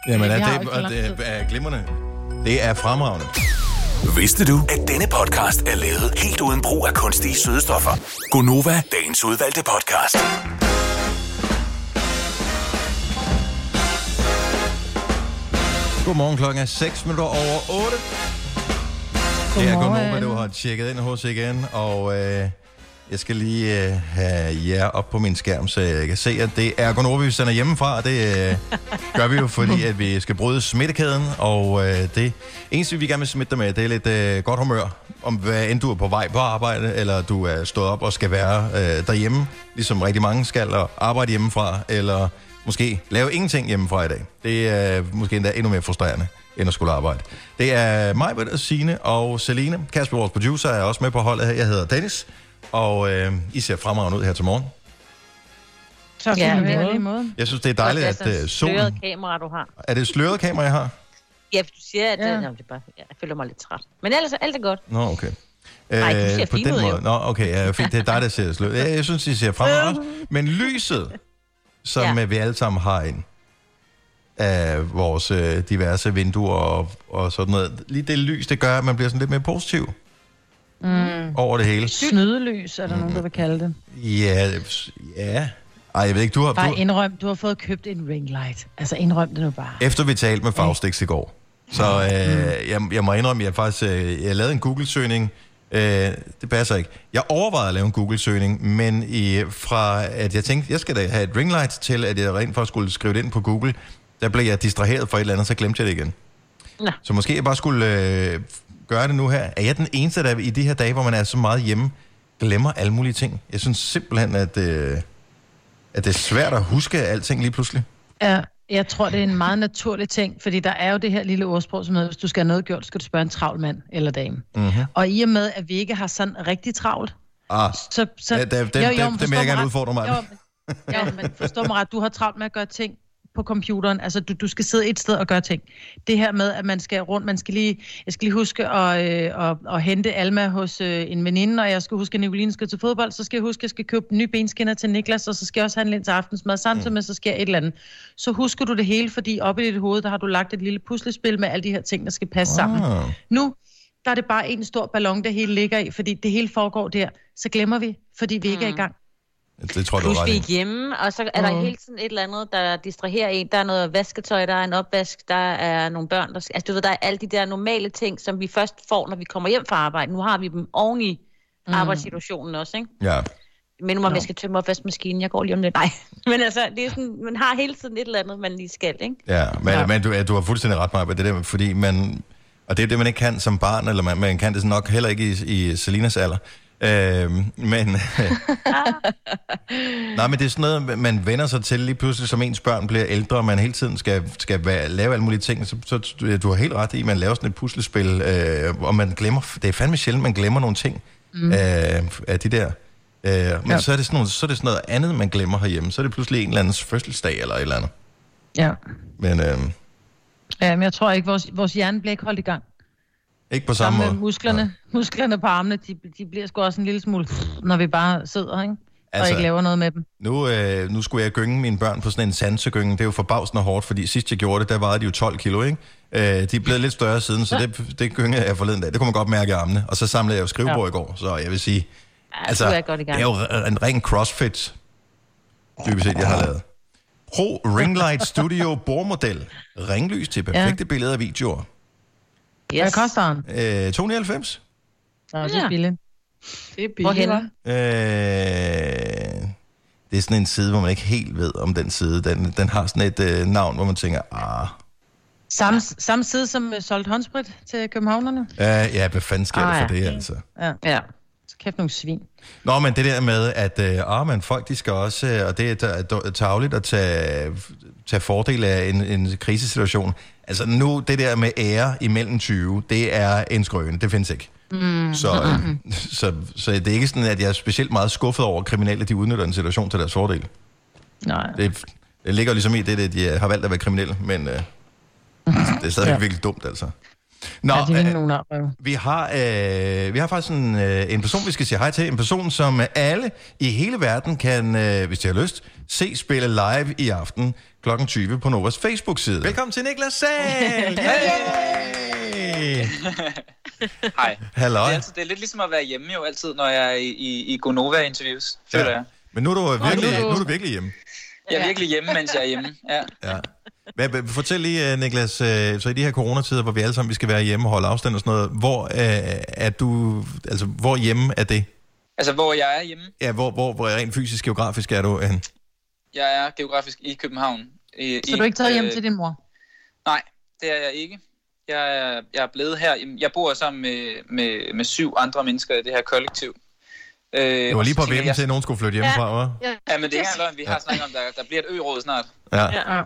Jamen, er jo det, er det er glimrende. Det er fremragende. Vidste du, at denne podcast er lavet helt uden brug af kunstige sødestoffer? Gonova, dagens udvalgte podcast. Godmorgen klokken er 6 minutter over 8. Det er Godmorgen. Du har tjekket ind hos igen, og øh, jeg skal lige øh, have jer op på min skærm, så jeg kan se, at det er Gunova, vi sender hjemmefra, og det øh, gør vi jo, fordi at vi skal bryde smittekæden, og øh, det eneste, vi gerne vil smitte dig med, det er lidt øh, godt humør, om hvad end du er på vej på arbejde, eller du er stået op og skal være øh, derhjemme, ligesom rigtig mange skal, og arbejde hjemmefra, eller måske lave ingenting hjemmefra i dag. Det er øh, måske endda endnu mere frustrerende, end at skulle arbejde. Det er mig, Signe og Celine. Kasper, vores producer, er også med på holdet her. Jeg hedder Dennis, og øh, I ser fremragende ud her til morgen. Så Ja, lige måde. Jeg synes, det er dejligt, at det er øh, sådan et sløret solen... kamera, du har. Er det et sløret kamera, jeg har? Ja, du siger, at Ja. ja. Jamen, det er bare, jeg føler mig lidt træt. Men ellers er alt er godt. Nå, okay. Nej, du ser på den ud, måde. jo. Nå, okay, ja, fint. Det er dig, der ser sløret. Ja, jeg synes, de ser fremragende. Men lyset, som ja. vi alle sammen har ind af vores øh, diverse vinduer og, og sådan noget. Lige det lys, det gør, at man bliver sådan lidt mere positiv Mm. over det hele. Snydeløs, er der nogen, der vil kalde det. Ja, ja. Ej, jeg ved ikke, du har... Bare Du, indrøm, du har fået købt en ringlight. Altså indrøm det nu bare. efter vi talte med Faustix i går, så øh, jeg, jeg må indrømme, at jeg faktisk øh, jeg lavede en Google-søgning Øh, det passer ikke. Jeg overvejede at lave en Google-søgning, men i, fra at jeg tænkte, jeg skal da have et ringlight til, at jeg rent faktisk skulle skrive det ind på Google, der blev jeg distraheret for et eller andet, så glemte jeg det igen. Nå. Så måske jeg bare skulle øh, gøre det nu her. Er jeg den eneste, der i de her dage, hvor man er så meget hjemme, glemmer alle mulige ting? Jeg synes simpelthen, at, øh, at det er svært at huske alting lige pludselig. Ja, jeg tror, det er en meget naturlig ting, fordi der er jo det her lille ordsprog, som hedder, hvis du skal have noget gjort, skal du spørge en travl mand eller dame. Mm-hmm. Og i og med, at vi ikke har sådan rigtig travlt, Ah, så... så Ja, Jo, jo, dem- men dem forstå vil jeg gerne udfordre mig. Jo, men, ja, men forstå mig ret, du har travlt med at gøre ting på computeren. Altså, du, du skal sidde et sted og gøre ting. Det her med, at man skal rundt, man skal lige, jeg skal lige huske at, øh, at, at hente Alma hos øh, en veninde, og jeg skal huske, at Nicoline skal til fodbold, så skal jeg huske, at jeg skal købe nye benskinner til Niklas, og så skal jeg også handle ind til aftensmad, samtidig med, så sker et eller andet. Så husker du det hele, fordi oppe i dit hoved, der har du lagt et lille puslespil med alle de her ting, der skal passe sammen. Ah. Nu, der er det bare en stor ballon, det hele ligger i, fordi det hele foregår der. Så glemmer vi, fordi vi ikke er i gang. Det tror jeg, du Plus vi er hjemme, og så er der Mhm. hele tiden et eller andet, der distraherer en. Der er noget vasketøj, der er en opvask, der er nogle børn, der. Altså du ved, der er alle de der normale ting, som vi først får, når vi kommer hjem fra arbejde. Nu har vi dem oven i Mm. arbejdssituationen også, ikke? Ja. Men om Jo. jeg skal tømme opvaskemaskinen, jeg går lige om lidt. Nej, (laughs) men altså, det er sådan, man har hele tiden et eller andet, man lige skal, ikke? Ja, men, ja. Men du, ja, du har fuldstændig ret, Maja, det der, fordi man, og det er det, man ikke kan som barn, eller man, man kan det nok heller ikke i, i Selinas alder. Øh, men, (laughs) nej, men det er sådan noget, man vender sig til lige pludselig, som ens børn bliver ældre, og man hele tiden skal, skal være, lave alle mulige ting. Så, så du har helt ret i, at man laver sådan et puslespil, øh, og man glemmer, det er fandme sjældent, man glemmer nogle ting mm. af, af de der. Øh, men ja. så, er det sådan nogle, så er det sådan noget andet, man glemmer herhjemme. Så er det pludselig en eller andens fødselsdag, eller et eller andet. Ja. Men øh, Ja, men jeg tror ikke, vores, vores hjerne bliver ikke holdt i gang. Ikke på samme måde. musklerne, Nej. musklerne på armene, de, de bliver sgu også en lille smule, når vi bare sidder, ikke? Altså, og Altså- ikke laver noget med dem. Nu, øh, nu skulle jeg gynge mine børn på sådan en sansegynge. Det er jo forbavsende hårdt, fordi sidst jeg gjorde det, der vejede de jo 12 kilo, ikke? Øh, de er blevet lidt større siden, så det, det gyngede jeg forleden dag. Det kunne man godt mærke i armene. Og så samlede jeg jo skrivebord ja. i går, så jeg vil sige... Ja, du er godt i gang. det er jo en ren crossfit, dybest set, jeg har lavet. Pro Ringlight Studio bordmodel. Ringlys til perfekte ja. billeder og videoer. Yes. Hvad koster den? Øh, 299. Nå, det er billigt. Det er billigt? Øh, det er sådan en side, hvor man ikke helt ved om den side. Den, den har sådan et øh, navn, hvor man tænker, ah, Samme, samme side som uh, solgt håndsprit til københavnerne? øh, ja, hvad fanden sker ah, der for ja. det, altså? Ja. Ja. Så kæft nogle svin. Nå, men det der med, at øh, ah, men folk, de skal også, øh, og det er ta- tageligt at tage, tage fordel af en, en krisesituation. Altså nu, det der med ære imellem 20, det er en skrøne, det findes ikke. Mm. Så, øh, så, så det er ikke sådan, at jeg er specielt meget skuffet over, at kriminelle de udnytter en situation til deres fordel. Nej. Det, det ligger ligesom i det, at de har valgt at være kriminelle, men øh, det er stadig. Ja. virkelig dumt, altså. Nå, er øh, nogen vi har, øh, vi har faktisk en, øh, en person, vi skal sige hej til. En person, som alle i hele verden kan, øh, hvis de har lyst, se spille live i aften kl. 20 på Novas Facebook-side. Velkommen til Niklas Sahl! (laughs) Hey! (laughs) Hej. Halløj. Det er, altid, det er lidt ligesom at være hjemme jo altid, når jeg er i, i, i Gonova-interviews, føler Ja. jeg. Men nu er du virkelig, nu er du- nu er du virkelig hjemme. Jeg er virkelig hjemme, mens jeg er hjemme. Ja. Ja. Hvad, hvad- fortæl lige, øh, Niklas, øh, så i de her coronatider, hvor vi alle sammen vi skal være hjemme og holde afstand og sådan noget, hvor øh, er du, altså hvor hjemme er det? Altså, hvor jeg er hjemme. Ja, hvor, hvor, hvor rent fysisk, geografisk er du hen? Jeg er geografisk i København. I, Så du er ikke taget hjem øh, til din mor? Nej, det er jeg ikke. Jeg er, jeg er blevet her. Jeg bor sammen med, med, med syv andre mennesker i det her kollektiv. Øh, Det var lige på vippen til, at nogen skulle flytte hjemmefra, hva'? Ja, ja men det er løgn. Vi har snakket om, der, der bliver et ø-råd snart. Ja. Ja.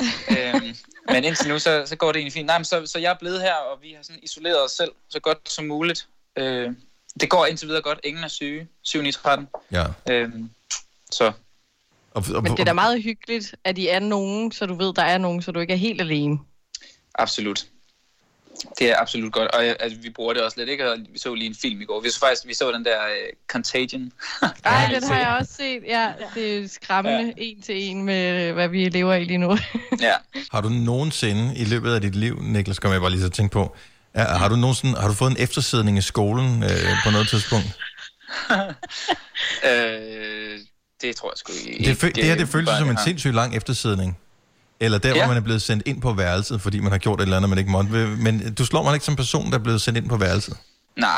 (laughs) øhm, men indtil nu, så, så går det egentlig fint. Nej, men så, så jeg er blevet her, og vi har sådan isoleret os selv så godt som muligt. Øh, det går indtil videre godt. Ingen er syge. 7 9 13. Ja. Øhm, så. Og, og, Men det er da meget hyggeligt, at I er nogen, så du ved, der er nogen, så du ikke er helt alene. Absolut. Det er absolut godt, og altså, vi bruger det også lidt, ikke? Og vi så lige en film i går. Vi så faktisk vi så den der uh, Contagion. (laughs) Ej, den har jeg også set. Ja, det er skræmmende ja. en til en med, hvad vi lever i lige nu. (laughs) ja. Har du nogensinde i løbet af dit liv, Niklas, kommer jeg bare lige så tænke på, er, har du nogensinde, har du fået en eftersidning i skolen øh, på noget tidspunkt? (laughs) øh, det tror jeg sgu ikke. Det, fø- det her, det føles som en sindssygt lang eftersidning. Eller der, ja. Hvor man er blevet sendt ind på værelset, fordi man har gjort et eller andet, man ikke måtte. Men du slår mig ikke som person, der er blevet sendt ind på værelset. Nej,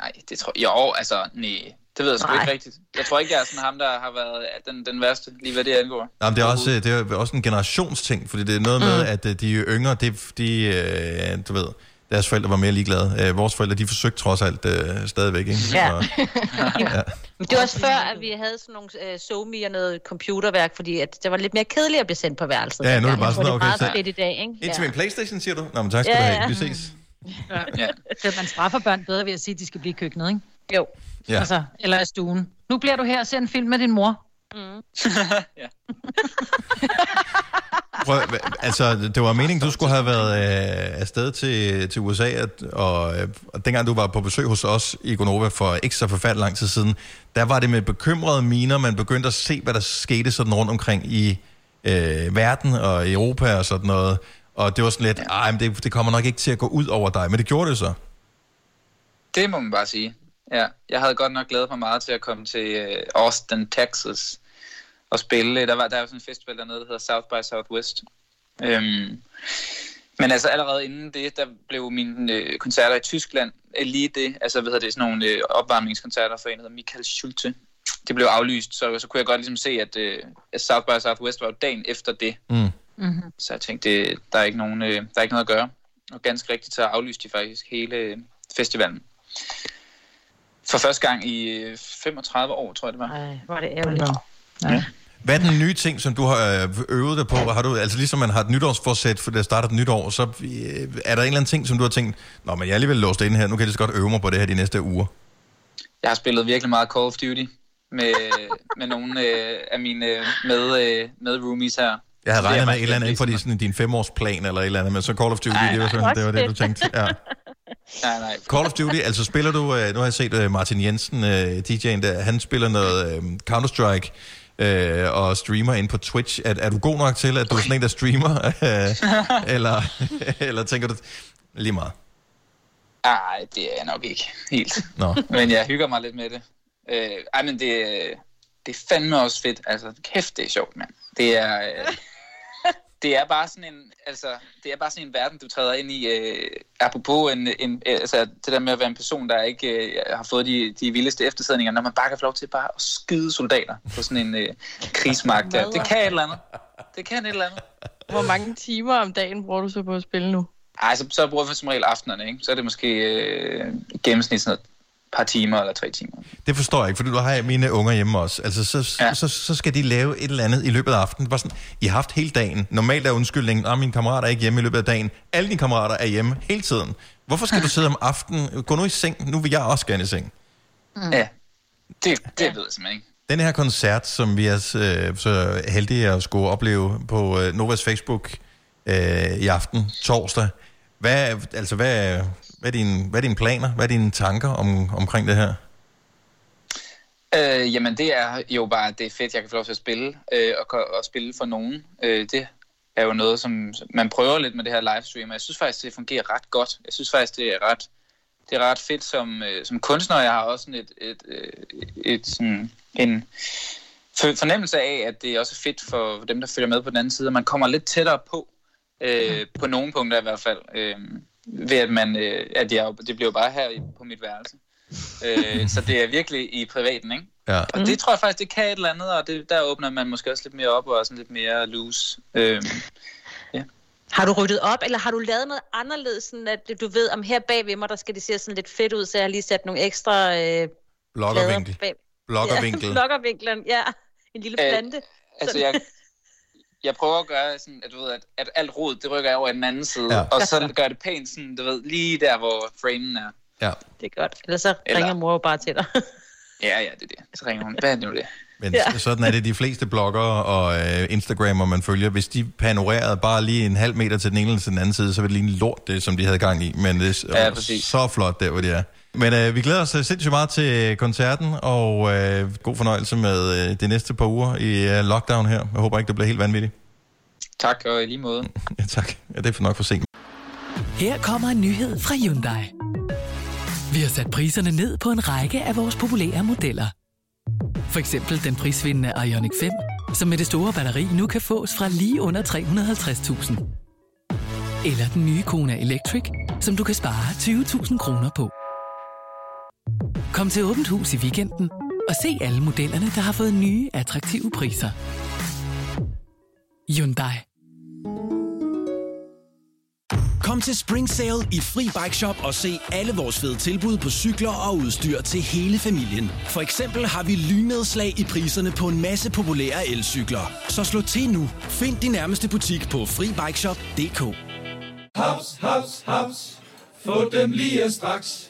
nej, det tror jeg... Jo, altså, nej. Det ved jeg sgu Nej. ikke rigtigt. Jeg tror ikke, jeg er sådan ham, der har været den, den værste, lige hvad det angår. Jamen, det er også, det er også en generationsting, fordi det er noget med, at øh, de yngre, de, de øh, du ved, deres forældre var mere ligeglade. Øh, vores forældre, de forsøgte trods alt øh, stadigvæk, ikke? Ja. Og, (laughs) ja. Men det var også før, at vi havde sådan nogle uh, somi og noget computerværk, fordi at det var lidt mere kedeligt at blive sendt på værelset. Ja, nu er det bare sådan, det er okay, meget så- i dag, ikke? Indtil min Playstation, siger du? Nå, men tak skal Ja, du have. ja. Vi ses. Ja. Så man straffer børn bedre ved at sige, at de skal blive i køkkenet, ikke? Jo. Ja. Altså, eller i stuen. Nu bliver du her og ser en film med din mor. Mm. (laughs) (laughs) Prøv, altså, det var meningen, du skulle have været øh, afsted til, til USA, at, og, øh, og dengang du var på besøg hos os i Gonova for ikke så forfærdelig lang tid siden, der var det med bekymrede miner, man begyndte at se, hvad der skete sådan rundt omkring i øh, verden og Europa og sådan noget. Og det var sådan lidt, ej, men det, det kommer nok ikke til at gå ud over dig, men det gjorde det så. Det må man bare sige. Ja, jeg havde godt nok glædet mig meget til at komme til øh, Austin, Texas og spille. Der var der er jo sådan en festival dernede, der hedder South by Southwest. Øhm, men altså allerede inden det, der blev mine øh, koncerter i Tyskland øh, lige det, altså hvad hedder det, sådan nogle øh, opvarmningskoncerter for en, der hedder Michael Schulte. Det blev aflyst, så, så kunne jeg godt ligesom se, at, øh, at South by Southwest var jo dagen efter det. Mm. Mm-hmm. Så jeg tænkte, det, der, er ikke nogen, øh, der er ikke noget at gøre. Og ganske rigtigt, så aflyste de faktisk hele øh, festivalen. For første gang i øh, 35 år, tror jeg det var. Ej, var det ærgerligt. Ja. Hvad er den nye ting, som du har øh, øvet dig på? Har du, altså ligesom man har et nytårsforsæt, for det starter et nyt år, så øh, er der en eller anden ting, som du har tænkt, Nå, men jeg er alligevel låst inde her, nu kan jeg lige så godt øve mig på det her de næste uger. Jeg har spillet virkelig meget Call of Duty med, med nogle øh, af mine øh, med, øh, med roomies her. Jeg havde regnet med et eller andet inden for sådan, din femårsplan eller et eller andet, men så Call of Duty, Nej, det var, nej. sådan, det, var det, du tænkte. Ja. (laughs) Nej, nej. Call of Duty, altså spiller du, nu har jeg set Martin Jensen, DJ'en der, han spiller noget Counter-Strike øh, og streamer ind på Twitch. Er, er du god nok til, at du er sådan en, der streamer? Øh, (laughs) eller, eller tænker du, lige meget? Nej, det er jeg nok ikke helt. Nå. Men jeg hygger mig lidt med det. Øh, ej, men det, det er fandme også fedt. Altså, kæft, det er sjovt, mand. Det er, øh, det er bare sådan en, altså, det er bare sådan en verden, du træder ind i. Øh, apropos en, en, altså, det der med at være en person, der ikke øh, har fået de, de vildeste eftersædninger, når man bare kan få lov til bare at skyde soldater på sådan en øh, krigsmagt der. Det kan et eller andet. Det kan et eller andet. Hvor mange timer om dagen bruger du så på at spille nu? Ej, så, så bruger jeg som regel aftenerne, ikke? Så er det måske øh, gennemsnit sådan et par timer eller tre timer. Det forstår jeg ikke, fordi du har mine unger hjemme også. Altså, så, ja. så, så skal de lave et eller andet i løbet af aftenen. Bare sådan, I har haft hele dagen. Normalt er undskyldningen, at mine kammerater er ikke hjemme i løbet af dagen. Alle dine kammerater er hjemme hele tiden. Hvorfor skal du sidde om aftenen? Gå nu i seng. Nu vil jeg også gerne i seng. Mm. Ja, det, det ved jeg simpelthen ikke. Den her koncert, som vi er øh, så heldige at skulle opleve på øh, Novas Facebook øh, i aften, torsdag. Hvad, altså, hvad, hvad, er dine, hvad er dine planer? Hvad er dine tanker om, omkring det her? Øh, jamen, det er jo bare, det er fedt, jeg kan få lov til at spille, øh, og, og spille for nogen. Øh, det er jo noget, som man prøver lidt med det her livestream, og jeg synes faktisk, det fungerer ret godt. Jeg synes faktisk, det er ret, det er ret fedt som, øh, som kunstner. Jeg har også sådan et, et, et, et sådan en fornemmelse af, at det også er fedt for dem, der følger med på den anden side, at man kommer lidt tættere på, øh, på nogle punkter i hvert fald, øh, ved at man, øh, at jeg, det bliver bare her på mit værelse. øh, så det er virkelig i privaten, ikke? Ja. Og det tror jeg faktisk, det kan et eller andet, og det, der åbner man måske også lidt mere op og er sådan lidt mere loose. Øh, Har du ryddet op, eller har du lavet noget anderledes, sådan at du ved, om her bag ved mig, der skal det se sådan lidt fedt ud, så jeg har lige sat nogle ekstra øh, Bloggervinkel. plader bag. Bloggervinkel. Ja, (laughs) bloggervinklen, ja. En lille Øh, plante. altså, Sådan. jeg, jeg prøver at gøre sådan, at du ved, at, at alt rod, det rykker jeg over i den anden side, Ja. og så gør det pænt sådan, du ved, lige der, hvor framen er. Ja. Det er godt. Ellers så Eller- ringer mor jo bare til dig. (laughs) Ja, ja, det er det. Så ringer hun, hvad er det nu det? Men Ja. sådan er det de fleste bloggere og øh, Instagrammer, man følger. Hvis de panorerede bare lige en halv meter til den ene eller til den anden side, så ville det ligne lort, det som de havde gang i. Men det er Ja, ja, præcis. så flot der, hvor det er. Men øh, vi glæder os øh, sindssygt meget til koncerten, og øh, god fornøjelse med øh, de næste par uger i øh, lockdown her. Jeg håber ikke, det bliver helt vanvittigt. Tak, og i lige måde. (laughs) Ja, tak. Ja, det er for nok for sent. Her kommer en nyhed fra Hyundai. Vi har sat priserne ned på en række af vores populære modeller. For eksempel den prisvindende Ioniq 5, som med det store batteri nu kan fås fra lige under 350.000. Eller den nye Kona Electric, som du kan spare 20.000 kroner på. Kom til Åbent Hus i weekenden og se alle modellerne, der har fået nye, attraktive priser. Hyundai. Kom til Spring Sale i Fri Bike Shop og se alle vores fede tilbud på cykler og udstyr til hele familien. For eksempel har vi lynedslag i priserne på en masse populære elcykler. Så slå til nu. Find din nærmeste butik på FriBikeShop.dk Haps, haps, haps. Få dem lige straks.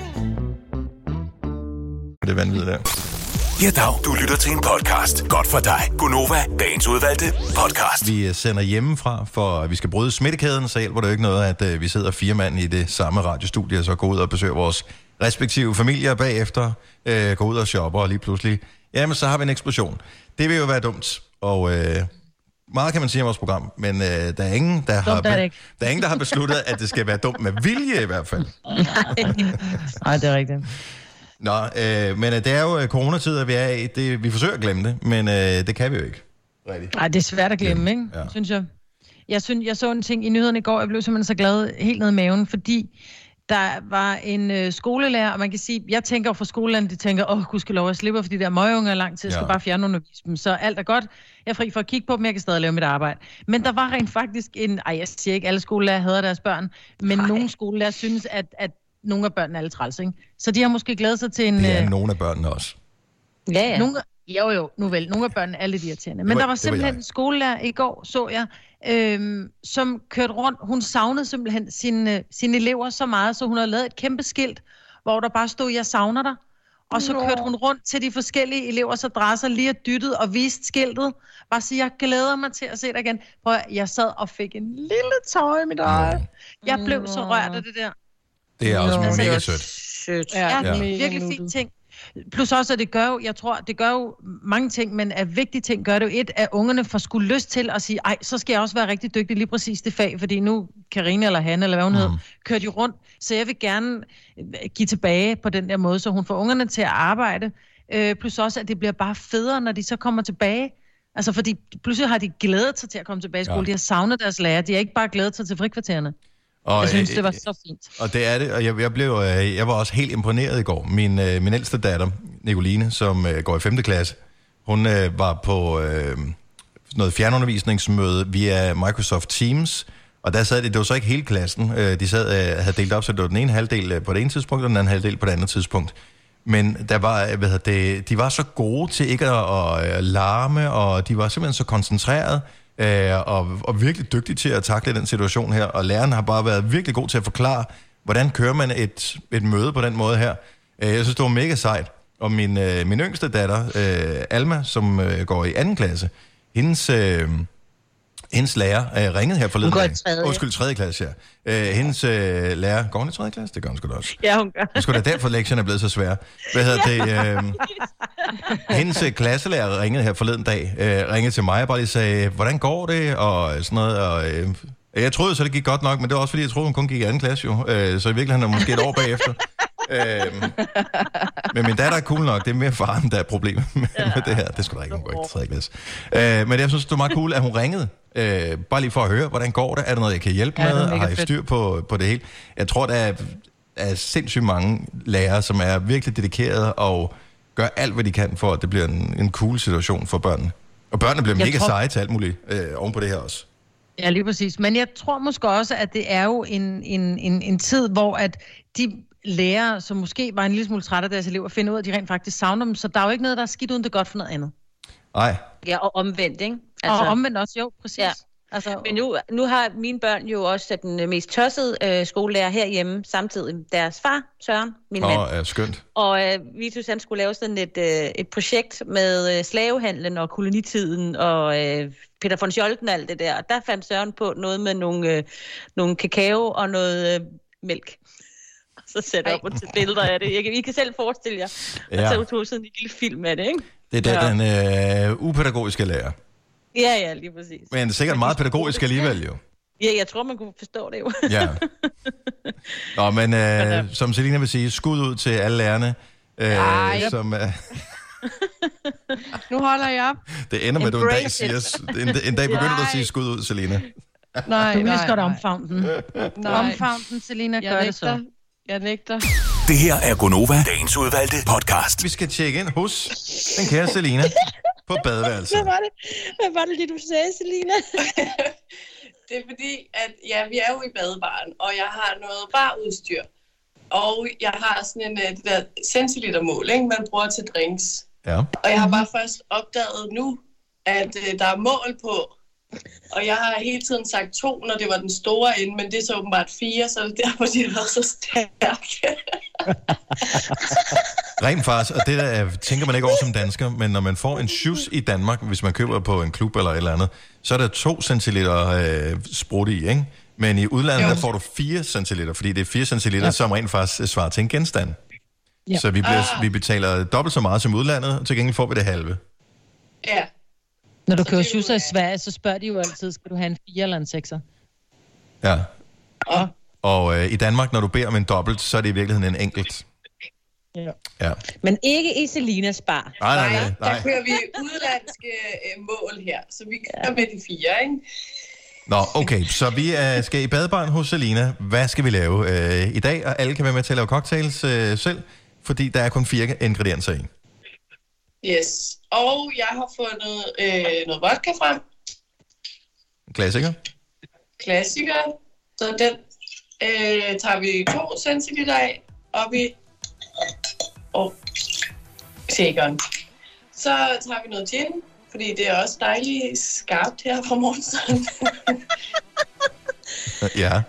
Det vanvittigt der. Ja, dag. Du lytter til en podcast. Godt for dig. Gunova, dagens udvalgte podcast. Vi øh, sender hjemmefra, for at vi skal bryde smittekæden, så hjælper det jo ikke noget, at øh, vi sidder fire mand i det samme radiostudie, og så går ud og besøger vores respektive familier bagefter, øh, går ud og shopper, og lige pludselig, jamen så har vi en eksplosion. Det vil jo være dumt, og øh, meget kan man sige om vores program, men øh, der er ingen, der har, er der er ingen, der har besluttet, at det skal være dumt med vilje i hvert fald. (laughs) Nej, det er rigtigt. Nå, øh, men øh, det er jo øh, coronatider, vi er i. Det, vi forsøger at glemme det, men øh, det kan vi jo ikke. Rigtigt. Nej, det er svært at glemme, ikke? Ja. Synes jeg. Jeg, synes, jeg så en ting i nyhederne i går, jeg blev simpelthen så glad helt ned i maven, fordi der var en øh, skolelærer, og man kan sige, jeg tænker for skolelærer, de tænker, åh, gud skal lov, jeg slipper, fordi der er møgeunger lang tid, jeg skal Ja. bare fjerne undervise dem, så alt er godt. Jeg er fri for at kigge på dem, jeg kan stadig lave mit arbejde. Men der var rent faktisk en, ej, jeg siger ikke, alle skolelærer hader deres børn, men Ej. nogle skolelærer synes, at, at nogle af børnene er lidt træls, ikke? Så de har måske glædet sig til en... Det er øh, nogle af børnene også. Ja, ja. Nogle, jo, jo, nu vel. Nogle af børnene er lidt irriterende. Men var- der var var simpelthen jeg. en skolelærer i går, så jeg, øhm, som kørte rundt. Hun savnede simpelthen sine, sine elever så meget, så hun havde lavet et kæmpe skilt, hvor der bare stod, jeg savner dig. Og så Nå. kørte hun rundt til de forskellige elevers adresser, lige og dyttet og viste skiltet. Bare sige, jeg glæder mig til at se dig igen. Prøv jeg sad og fik en lille tår i mit øje. Jeg blev så rørt af det der. Det er også Nå. mega sødt. Sødt. Ja, Ja. ja. virkelig fin ting. Plus også, at det gør jo, jeg tror, det gør jo mange ting, men af vigtige ting gør det jo et, at ungerne får skulle lyst til at sige, ej, så skal jeg også være rigtig dygtig lige præcis det fag, fordi nu Karina eller Hanne, eller hvad hun mm. hed, kører de rundt, så jeg vil gerne øh, give tilbage på den der måde, så hun får ungerne til at arbejde, øh, plus også, at det bliver bare federe, når de så kommer tilbage. Altså, fordi pludselig har de glædet sig til at komme tilbage i skole, ja. de har savnet deres lærer, de har ikke bare glædet sig til frikvartererne. Og, jeg synes, øh, det var så fint. Og det er det, og jeg, jeg, blev, øh, jeg var også helt imponeret i går. Min, øh, min ældste datter, Nicoline, som går i 5. klasse, hun var på øh, noget fjernundervisningsmøde via Microsoft Teams, og der sad de, det var så ikke hele klassen, de sad, havde delt op, så det var den ene halvdel på det ene tidspunkt, og den anden halvdel på det andet tidspunkt. Men der var, hvad det, de var så gode til ikke at, at, at larme, og de var simpelthen så koncentreret, øh, og, og virkelig dygtig til at takle den situation her. Og læreren har bare været virkelig god til at forklare, hvordan kører man et, et møde på den måde her. Øh, jeg synes, det var mega sejt. Og min, øh, min yngste datter, øh, Alma, som øh, går i anden klasse, hendes... Øh, hendes lærer øh, ringede her forleden Hun går i dag. tredje. Undskyld, tredje klasse, ja. Øh, hendes øh, lærer... Går hun i tredje klasse? Det gør hun sgu da også. Ja, hun gør. Det sgu da derfor, lektionen er blevet så svær. Hvad hedder det? Øh, hendes øh, klasselærer ringede her forleden dag, øh, ringede til mig og bare lige sagde, hvordan går det? Og sådan noget. Og, øh, jeg troede så, det gik godt nok, men det var også fordi, jeg troede, hun kun gik i anden klasse jo. Øh, så i virkeligheden er hun måske et år bagefter. Øh, men min datter er cool nok. Det er mere faren, der er problemet med, med det her. Det skulle da ikke, hun går ikke til klasse. Øh, men jeg synes, det var meget cool, at hun ringede. Øh, bare lige for at høre, hvordan går det? Er der noget, jeg kan hjælpe Ja, med? Har I styr på, på det hele? Jeg tror, der er, er sindssygt mange lærere, som er virkelig dedikerede og gør alt, hvad de kan, for at det bliver en, en cool situation for børnene. Og børnene bliver Jeg mega tror- seje til alt muligt øh, oven på det her også. Ja, lige præcis. Men jeg tror måske også, at det er jo en, en, en, en tid, hvor at de lærere, som måske var en lille smule trætte af deres elever, finder ud af, at de rent faktisk savner dem. Så der er jo ikke noget, der er skidt uden det godt for noget andet. Nej. Ja, og omvendt, ikke? Altså, og omvendt også, jo, præcis. Ja. Altså, Men nu, nu har mine børn jo også den øh, mest tossede øh, skolelærer herhjemme, samtidig med deres far, Søren, min mand. Åh, er skønt. Og øh, Vitus, han skulle lave sådan et, øh, et projekt med øh, slavehandlen og kolonitiden og øh, Peter von Scholten og alt det der. Og der fandt Søren på noget med nogle, øh, nogle kakao og noget øh, mælk. Så sætte op og tage billeder af det. Jeg kan, I kan selv forestille jer, at Ja. så tog sådan en lille film af det, ikke? Det er da den øh, upædagogiske lærer. Ja, ja, lige præcis. Men sikkert meget pædagogisk alligevel jo. Ja, jeg tror, man kunne forstå det jo. Ja. (laughs) Nå, men øh, som Selina vil sige, skud ud til alle lærerne. Ej. Øh, (laughs) som, øh, Nu holder jeg op. det ender med, at du en dag, siger, en, en dag begynder du at sige skud ud, Selina. Nej, Du vil lige så godt omfavne den. Nej. Omfavne den, Selina, Jeg gør det så. Jeg nægter. Det her er Gonova, dagens udvalgte podcast. Vi skal tjekke ind hos den kære Selina på badeværelset. Hvad var det, Hvad var det lige, du sagde, Selina? (laughs) det er fordi, at ja, vi er jo i badebaren, og jeg har noget barudstyr. Og jeg har sådan en, øh, det der centilitermål, ikke, man bruger til drinks. Ja. Og jeg har bare først opdaget nu, at øh, der er mål på. Og jeg har hele tiden sagt to, når det var den store ende, men det er så åbenbart fire, så det er derfor, de har været så stærke. (laughs) Rent faktisk, og det der øh, tænker man ikke over som dansker, men når man får en shoes i Danmark, hvis man køber på en klub eller et eller andet, så er der 2 centiliter øh, sprut i, ikke? Men i udlandet, der får du 4 centiliter, fordi det er 4 centiliter, ja. som rent faktisk svarer til en genstand. Ja. Så vi, bliver, Ah. vi betaler dobbelt så meget som udlandet, og til gengæld får vi det halve. ja. Når du kører shoeser i Sverige, så spørger de jo altid, skal du have en 4 eller en 6'er? Ja. Og, Og øh, i Danmark, når du beder om en dobbelt, så er det i virkeligheden en enkelt. Ja. Ja. Men ikke i Selinas bar. Nej, nej, nej, nej. Der kører vi udlandske øh, mål her, så vi kører med de fire, ikke? Nå, okay, så vi øh, skal i badebaren hos Selina. Hvad skal vi lave øh, i dag? Og alle kan være med til at lave cocktails øh, selv, fordi der er kun fire ingredienser i. Yes. Og jeg har fundet øh, noget vodka frem. Klassiker. Klassiker. Så den øh, tager vi 2 centiliter af op i og shakeren. Så tager vi noget gin, fordi det er også dejligt skarpt her fra morgenstunden. (laughs) Ja.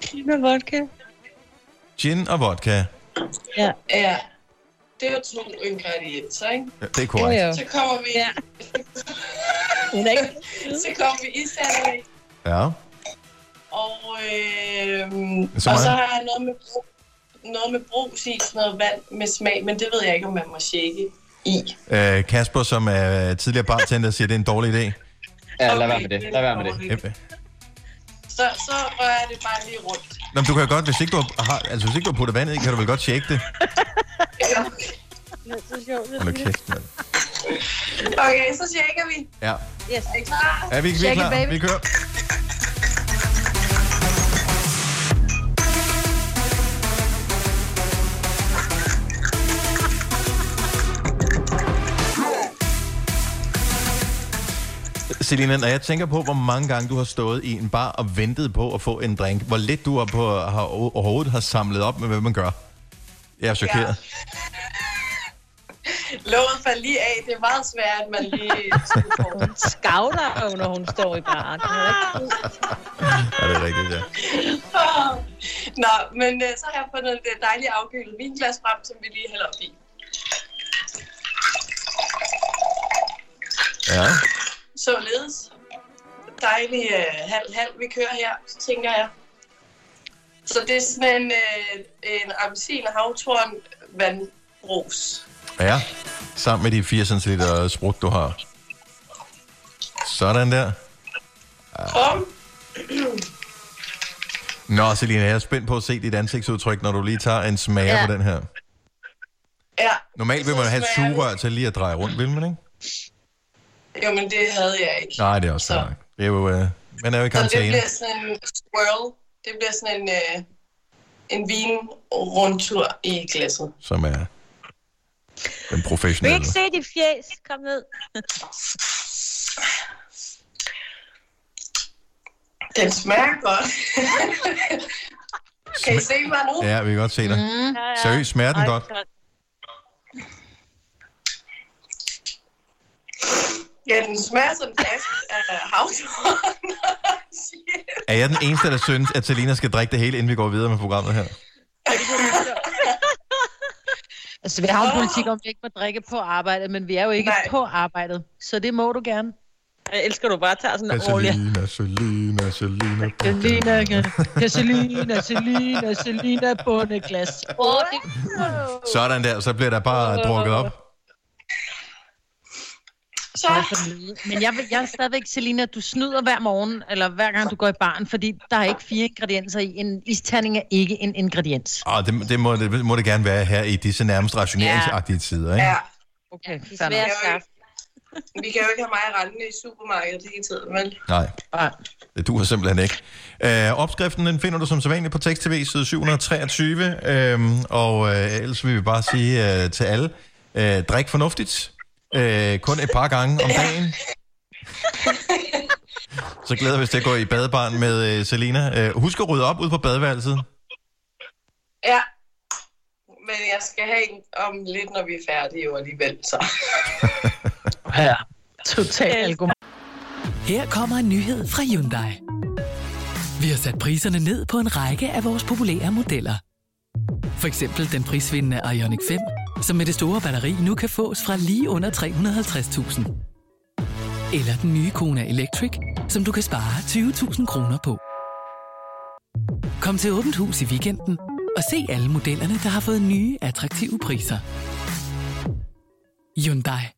Gin og vodka. Gin og vodka. Ja. ja. Det er jo to ingredienser, ikke? Ja, det er korrekt. Så kommer vi... Ja. (laughs) så kommer vi i sandwich. Ja. Og, øh, Så og så har jeg noget med, noget med brus i, sådan noget vand med smag, men det ved jeg ikke, om man må shake i. Øh, Kasper, som er tidligere bartender, siger, at det er en dårlig idé. Ja, lad være med det. Lad være med det. Så, så rører jeg det bare lige rundt. Nå, du kan godt, hvis ikke du har, altså, hvis ikke du har puttet vand i, kan du vel godt shake det. Ja. Hold kæft, mand. Okay, så shaker vi. Ja. Yes. Er I klar? Er vi, vi it, klar? baby. Vi kører. Selina, når jeg tænker på, hvor mange gange du har stået i en bar og ventet på at få en drink, hvor lidt du har, på, har overhovedet har samlet op med, hvad man gør. Jeg er chokeret. Låget faldt lige af. Det er meget svært, at man lige... Hun jo, når hun står i baren. Ja, det er rigtigt, ja. (laughs) Nå, men øh, så har jeg fundet et dejligt afkølet vinglas frem, som vi lige hælder op i. Ja. Således. Dejlig øh, halv-halv, vi kører her, tænker jeg. Så det er sådan en, øh, en appelsin og havtorn vandbrus. Ja, sammen med de 4 cm sprut, du har. Sådan der. Kom. Nå, Selina, jeg er spændt på at se dit ansigtsudtryk, når du lige tager en smager Ja. på den her. Ja. Normalt vil man have et sugerør til lige at dreje rundt, vil man ikke? Jo, men det havde jeg ikke. Nej, det er også fair nok. Det er jo, øh, man er jo i Så det karantæne. bliver sådan en swirl. Det bliver sådan en, øh, en vinrundtur i glasset. som er den Vil professionelle. ikke se dit fjes? Kom ned. Den smager godt. (laughs) kan I se mig nu? Ja, vi kan godt se dig. Mm. Seriøst, smager den godt? Ja, den smager sådan fast af havtorn. Er jeg den eneste, der synes, at Selina skal drikke det hele, inden vi går videre med programmet her? Altså, vi har jo en politik om, at vi ikke må drikke på arbejdet, men vi er jo ikke Nej. på arbejdet. Så det må du gerne. Jeg elsker, du bare tager sådan en olie. Selina, Selina, Selina. Selina, Selina, Selina, Selina, bundeglas. Sådan der, så bliver der bare drukket op. Så. Men jeg, vil, jeg er stadigvæk, Selina, du snyder hver morgen, eller hver gang du går i baren, fordi der er ikke fire ingredienser i. En isterning er ikke en ingrediens. Og det, det, må, det må det gerne være her i disse nærmest rationeringsagtige tider, ikke? Ja. Okay, De er svære at skaffe. Vi kan jo ikke have mig rendende i supermarkedet hele tiden, vel? Nej. Det duer simpelthen ikke. Øh, opskriften den finder du som sædvanligt på Tekst TV, side 723. Øh, og øh, ellers vil vi bare sige øh, til alle, øh, drik fornuftigt. Øh, kun et par gange om dagen. Så glæder vi os til at gå i badebarn med øh, Selina. Øh, husk at rydde op ud på badeværelset. Ja. Men jeg skal have en om lidt, når vi er færdige jo alligevel, så. (laughs) Ja, total alkohol. Her kommer en nyhed fra Hyundai. Vi har sat priserne ned på en række af vores populære modeller. For eksempel den prisvindende Ioniq 5, som med det store batteri nu kan fås fra lige under 350.000. Eller den nye Kona Electric, som du kan spare 20.000 kroner på. Kom til Åbent Hus i weekenden og se alle modellerne, der har fået nye, attraktive priser. Hyundai.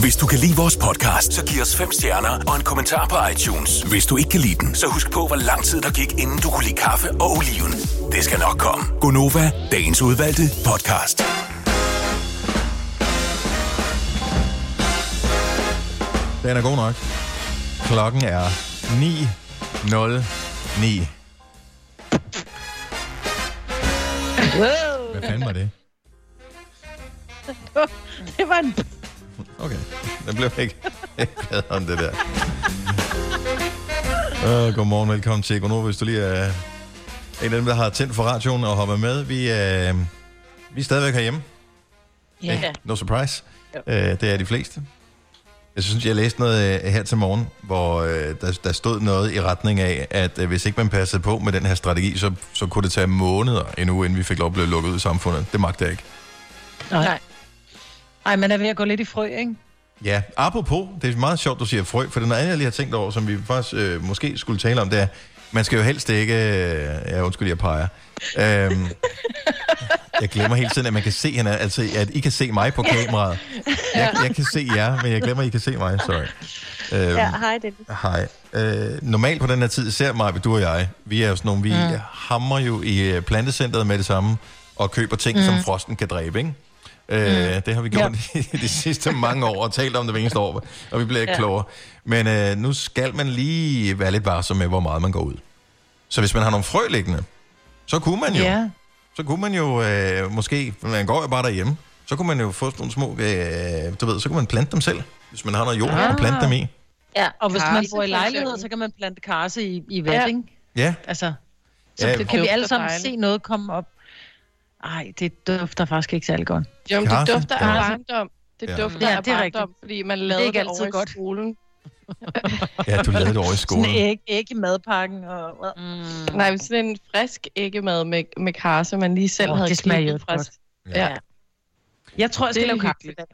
Hvis du kan lide vores podcast, så giv os fem stjerner og en kommentar på iTunes. Hvis du ikke kan lide den, så husk på, hvor lang tid der gik, inden du kunne lide kaffe og oliven. Det skal nok komme. Gonova, dagens udvalgte podcast. Den er god nok. Klokken er 9.09. Wow. Hvad fanden var det? (laughs) Det var en... Okay, den blev ikke, ikke glad om det der. Uh, godmorgen, velkommen til Gonova. Hvis du lige er en af dem, der har tændt for radioen og hoppet med. Vi, uh, vi er stadigvæk herhjemme. Ja. No surprise. Uh, det er de fleste. Jeg synes, jeg læste noget uh, her til morgen, hvor uh, der, der stod noget i retning af, at uh, hvis ikke man passede på med den her strategi, så, så kunne det tage måneder endnu, inden vi fik lov at blive lukket ud i samfundet. Det magter jeg ikke. Nej. Ej, man er ved at gå lidt i frø, ikke? Ja, apropos, det er meget sjovt, du siger frø, for det er noget andet, jeg lige har tænkt over, som vi faktisk øh, måske skulle tale om, det er, man skal jo helst ikke, øh, ja, undskyld, jeg peger. Øhm, (laughs) jeg glemmer hele tiden, at man kan se hende, altså at I kan se mig på kameraet. Jeg, jeg kan se jer, men jeg glemmer, at I kan se mig, sorry. Øhm, Ja, hej Dennis. Hej. Øh, normalt på den her tid, ser mig, du og jeg, vi er jo sådan nogle, vi mm. hammer jo i øh, plantecentret med det samme, og køber ting, mm. som frosten kan dræbe, ikke? Øh, det har vi gjort ja. i de sidste mange år, og talt om det hver eneste år, og vi bliver ikke ja. Klogere. Men øh, nu skal man lige være lidt varsom med, hvor meget man går ud. Så hvis man har nogle frø liggende, så kunne man jo, Ja. så kunne man jo øh, måske, man går jo bare derhjemme, så kunne man jo få sådan nogle små, øh, du ved, så kunne man plante dem selv, hvis man har noget jord Ah. at plante dem i. Ja, og hvis Karse, man bor i for lejlighed, eksempel. så kan man plante karse i, i vand, Ja. ikke? Ja, Altså, så Ja, kan vi alle sammen se noget komme op. Ej, det dufter faktisk ikke særlig godt. Jo, men det Karse? dufter af Karse? barndom. Det Ja. dufter Ja, af det er barndom, rigtigt. fordi man Det er lavede ikke det altid over godt. i skolen. (laughs) ja, du lavede det over i skolen. Sådan æg, æg i madpakken. Og, mm. Nej, men sådan en frisk æggemad med, med karse, man lige selv Åh, havde det smager godt. Ja. Ja. Jeg tror, jeg Det skal lave kaffe. hyggeligt.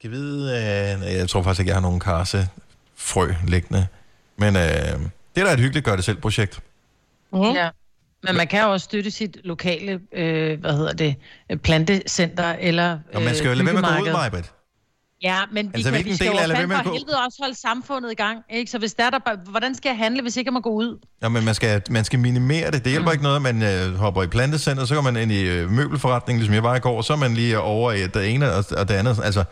Kan vide, øh, jeg tror faktisk ikke, jeg har nogen karse frø liggende. Men øh, det er da et hyggeligt gør-det-selv-projekt. Mm. Ja. Men man kan jo også støtte sit lokale, øh, hvad hedder det, øh, plantecenter eller Og man skal jo lade være med at gå ud. Majbet. Ja, men vi, Altså, kan, vi skal del jo fandme for helvede også holde samfundet i gang. Ikke? Så hvis der er der, bare- hvordan skal jeg handle, hvis ikke jeg må gå ud? Ja, men man skal, man skal minimere det. Det hjælper ikke noget, at man øh, hopper i plantecenter, så går man ind i øh, møbelforretningen, ligesom jeg var i går, og så er man lige over i det ene og, og det andet. Altså,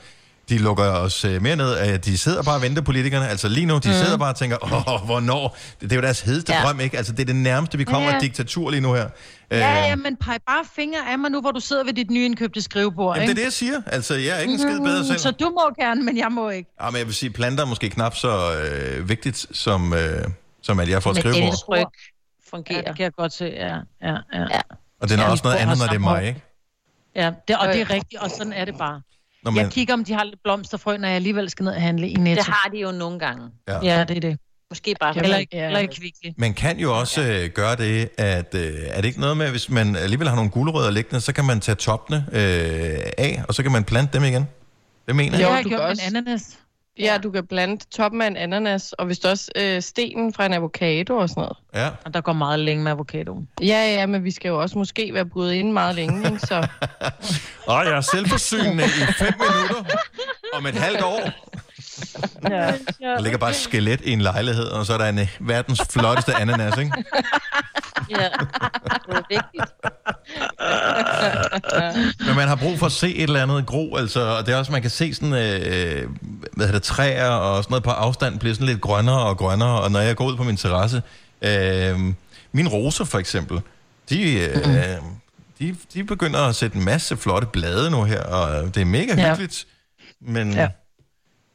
de lukker os øh, mere ned. Øh, de sidder bare og venter, politikerne. Altså lige nu, de mm. sidder bare og tænker, åh, hvornår? Det, det er jo deres hedeste ja. Drøm, ikke? Altså, det er det nærmeste, vi kommer Ja. ja. diktatur lige nu her. Ja, Øh, ja, men peg bare fingre af mig nu, hvor du sidder ved dit nyindkøbte skrivebord. Jamen, det er ikke? det, jeg siger. Altså, jeg er ikke en skid bedre selv. Så du må gerne, men jeg må ikke. Ja, men jeg vil sige, planter er måske knap så øh, vigtigt, som, øh, som at jeg får et Men skrivebord. Dennis Ryg fungerer. Ja, det kan jeg godt se, ja. ja, ja. ja. Og den er Ja, også noget andet, når det er mig, ikke? Ja, det, og det er rigtigt, og sådan er det bare. Nå, men- Jeg kigger, om de har lidt blomsterfrø, når jeg alligevel skal ned og handle i Netto. Det har de jo nogle gange. Ja. Ja, det er det. Måske bare Eller ikke, eller kvickly. Man kan jo også øh, gøre det, at øh, er det ikke noget med, hvis man alligevel har nogle gulerødder liggende, så kan man tage toppene øh, af, og så kan man plante dem igen. Det mener Jo, jeg. du kan også... ananas. Ja, du kan blande toppen af en ananas, og hvis du også øh, stenen fra en avocado og sådan noget. Ja. Og der går meget længe med avocado. Ja, ja, men vi skal jo også måske være brudt ind meget længe, ikke? Så... (laughs) Og jeg er selvforsynende i fem minutter om et halvt år. Ja. Der ligger bare et skelet i en lejlighed, og så er der en øh, verdens flotteste ananas, ikke? (laughs) Ja, (laughs) det er vigtigt. (laughs) Men man har brug for at se et eller andet gro, altså, og det er også, man kan se sådan, øh, hvad hedder træer og sådan noget på afstand bliver sådan lidt grønnere og grønnere, og når jeg går ud på min terrasse, øh, mine roser for eksempel, de, øh, de, de begynder at sætte en masse flotte blade nu her, og det er mega Ja. hyggeligt, men ja.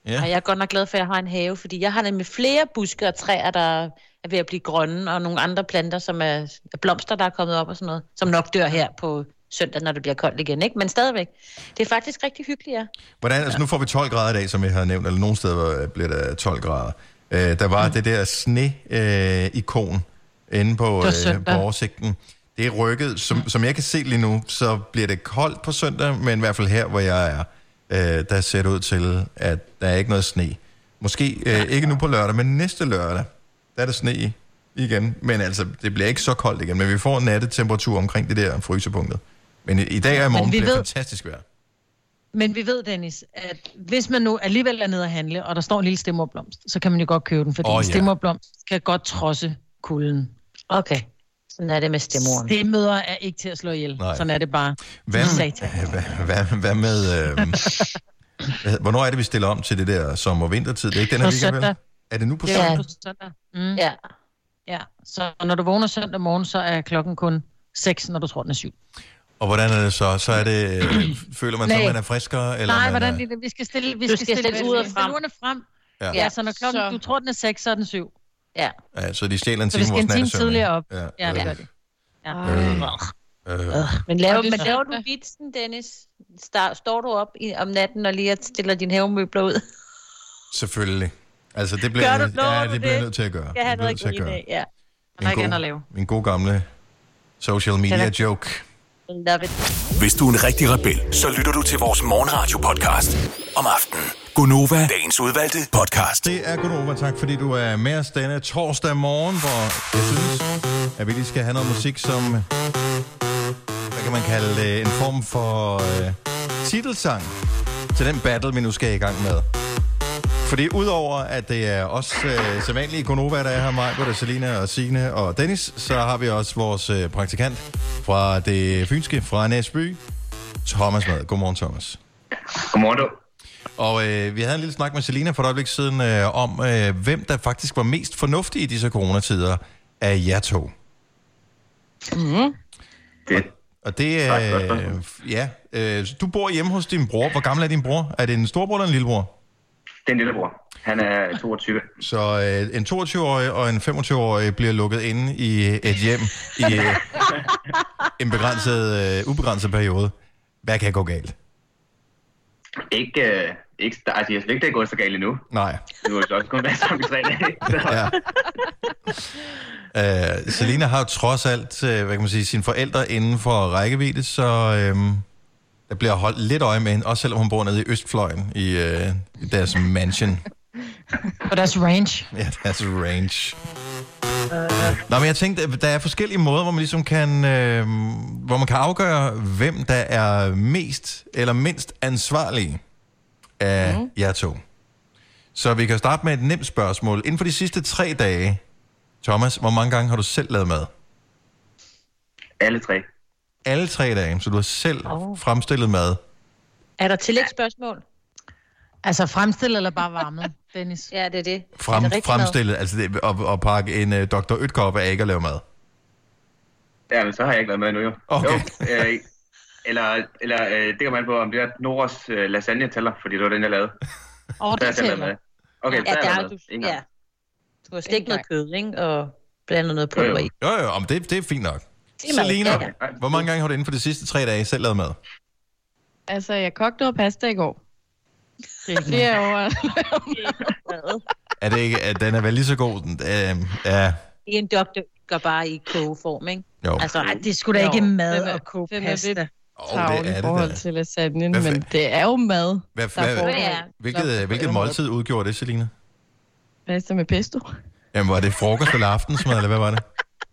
Ja. Og jeg er godt nok glad for, at jeg har en have, fordi jeg har nemlig flere buske og træer, der er ved at blive grønne, og nogle andre planter, som er er blomster, der er kommet op og sådan noget, som nok dør her på søndag, når det bliver koldt igen, ikke? Men stadigvæk. Det er faktisk rigtig hyggeligt, ja. Hvordan, altså nu får vi 12 grader i dag, som jeg har nævnt, eller nogle steder bliver der 12 grader. Øh, der var mm. det der sne-ikon inde på, øh, på oversigten. Det er rykket. Som, som jeg kan se lige nu, så bliver det koldt på søndag, men i hvert fald her, hvor jeg er, øh, der ser det ud til, at der er ikke noget sne. Måske øh, ikke nu på lørdag, men næste lørdag, der er der sne igen. Men altså, det bliver ikke så koldt igen, men vi får en nattetemperatur omkring det der frysepunktet. Men i, i dag og i morgen bliver ved- fantastisk vejr. Men vi ved, Dennis, at hvis man nu alligevel er nede at handle, og der står en lille stemmerblomst, så kan man jo godt købe den, fordi oh, ja. ja. stemmerblomst kan godt trodse kulden. Okay. Sådan er det med stemmoren. Stemøder er ikke til at slå ihjel. Nej. Sådan er det bare. Hvad, hvad, hvad, hvad med... Øh, hvornår er det, vi stiller om til det der sommer-vintertid? Det er ikke den her På weekend, vel? søndag. Er det nu på Det søndag? er på søndag. Mm. Ja. Ja, så når du vågner søndag morgen, så er klokken kun 6, når du tror, den er 7. Og hvordan er det så? Så er det... Øh, føler man så, at Nej. man er friskere? Eller Nej, man hvordan er, lille, vi skal stille, vi skal skal stille, stille uret stille frem. frem. Ja. Ja. ja, så når klokken, Så- du tror, den er 6, så er den 7. Ja. ja, så de stjæler en Så vi time skal en vores time nattesøvn, tidligere op. Ja, Ja, det øh, gør de. Ja. Øh, øh. Men laver, Og det er men laver du vitsen, Dennis? Star, står du op i, om natten og lige stiller dine havemøbler ud? Selvfølgelig. Altså, det bliver, Gør du- lover ja, det bliver jeg det? nødt til at gøre. Skal have Det bliver jeg noget nødt til at grin gøre. af, ja. Han Min ikke andet at lave. min gode gamle social media joke. Love it. Hvis du er en rigtig rebel, så lytter du til vores morgenradio-podcast om aftenen. Gunova, dagens udvalgte podcast. Det er Gunova. Tak fordi du er med os denne torsdag morgen, hvor jeg synes, at vi lige skal have noget musik, som... Hvad kan man kalde? En form for øh, titelsang til den battle, vi nu skal i gang med. Fordi udover at det er os øh, sædvanlige Gonova, der er her, mig, både Selina og Signe og Dennis, så har vi også vores øh, praktikant fra det fynske, fra Næsby, Thomas med. Godmorgen, Thomas. Godmorgen, du. Og øh, vi havde en lille snak med Selina for et øjeblik siden øh, om, øh, hvem der faktisk var mest fornuftig i disse coronatider af jer to. Mm. Det. Og det er... Øh, ja, øh, du bor hjemme hos din bror. Hvor gammel er din bror? Er det en storbror eller en lillebror? Det er en lillebror. Han er 22. Så øh, en 22-årig og en 25-årig bliver lukket inde i et hjem i øh, (laughs) en begrænset, øh, ubegrænset periode. Hvad kan gå galt? Ikke, øh, ikke, altså, jeg synes ikke, det er gået så galt endnu. Nej. Nu er det også kun været sammen i tre dage. Så. (laughs) Ja. Uh, Selina har jo trods alt, uh, hvad kan man sige, sine forældre inden for rækkevidde, så um, der bliver holdt lidt øje med hende, også selvom hun bor nede i Østfløjen i, i deres mansion. Og deres range. Ja, deres range. Nå, men jeg tænkte, der er forskellige måder, hvor man ligesom kan, øh, hvor man kan afgøre, hvem der er mest eller mindst ansvarlig. af mm. jer to. Så vi kan starte med et nemt spørgsmål. Inden for de sidste tre dage, Thomas, hvor mange gange har du selv lavet mad? Alle tre. Alle tre dage, så du har selv oh. fremstillet mad. Er der tillægsspørgsmål? Altså fremstillet eller bare varmet, Dennis? Ja, det er det. Frem, er det fremstillet, altså det, og, og pakke en uh, Dr. Ytkop af ikke at lave mad. Ja, men så har jeg ikke lavet med endnu, jo. Okay. Jo, øh, eller, eller øh, det kan man på, om det er Noras øh, lasagne tæller, fordi det var den, jeg lavede. Åh, er selv lavet med. Okay, Ja, der er der er du, ja. Du har stegt noget kød, ikke? Og blandet noget pulver jo. i. Jo, jo, om det, det er fint nok. Det er Selina, hvor mange gange har du inden for de sidste tre dage selv lavet mad? Altså, jeg kogte noget pasta i går. Flere (laughs) år. Er det ikke, at den er vel lige så god? Den, øh, ja, Det er en doktor, gør bare i kogeform, ikke? Jo. Altså, Ej, det er sgu da ikke mad at koge er pasta. lidt det er travl i det forhold da. til lasagnen, Hvad men det er jo mad. hvad, der hvad. Ja. hvilket, hvilket måltid udgjorde det, Selina? Pasta med pesto. Jamen, var det frokost eller aftensmad, eller hvad var det?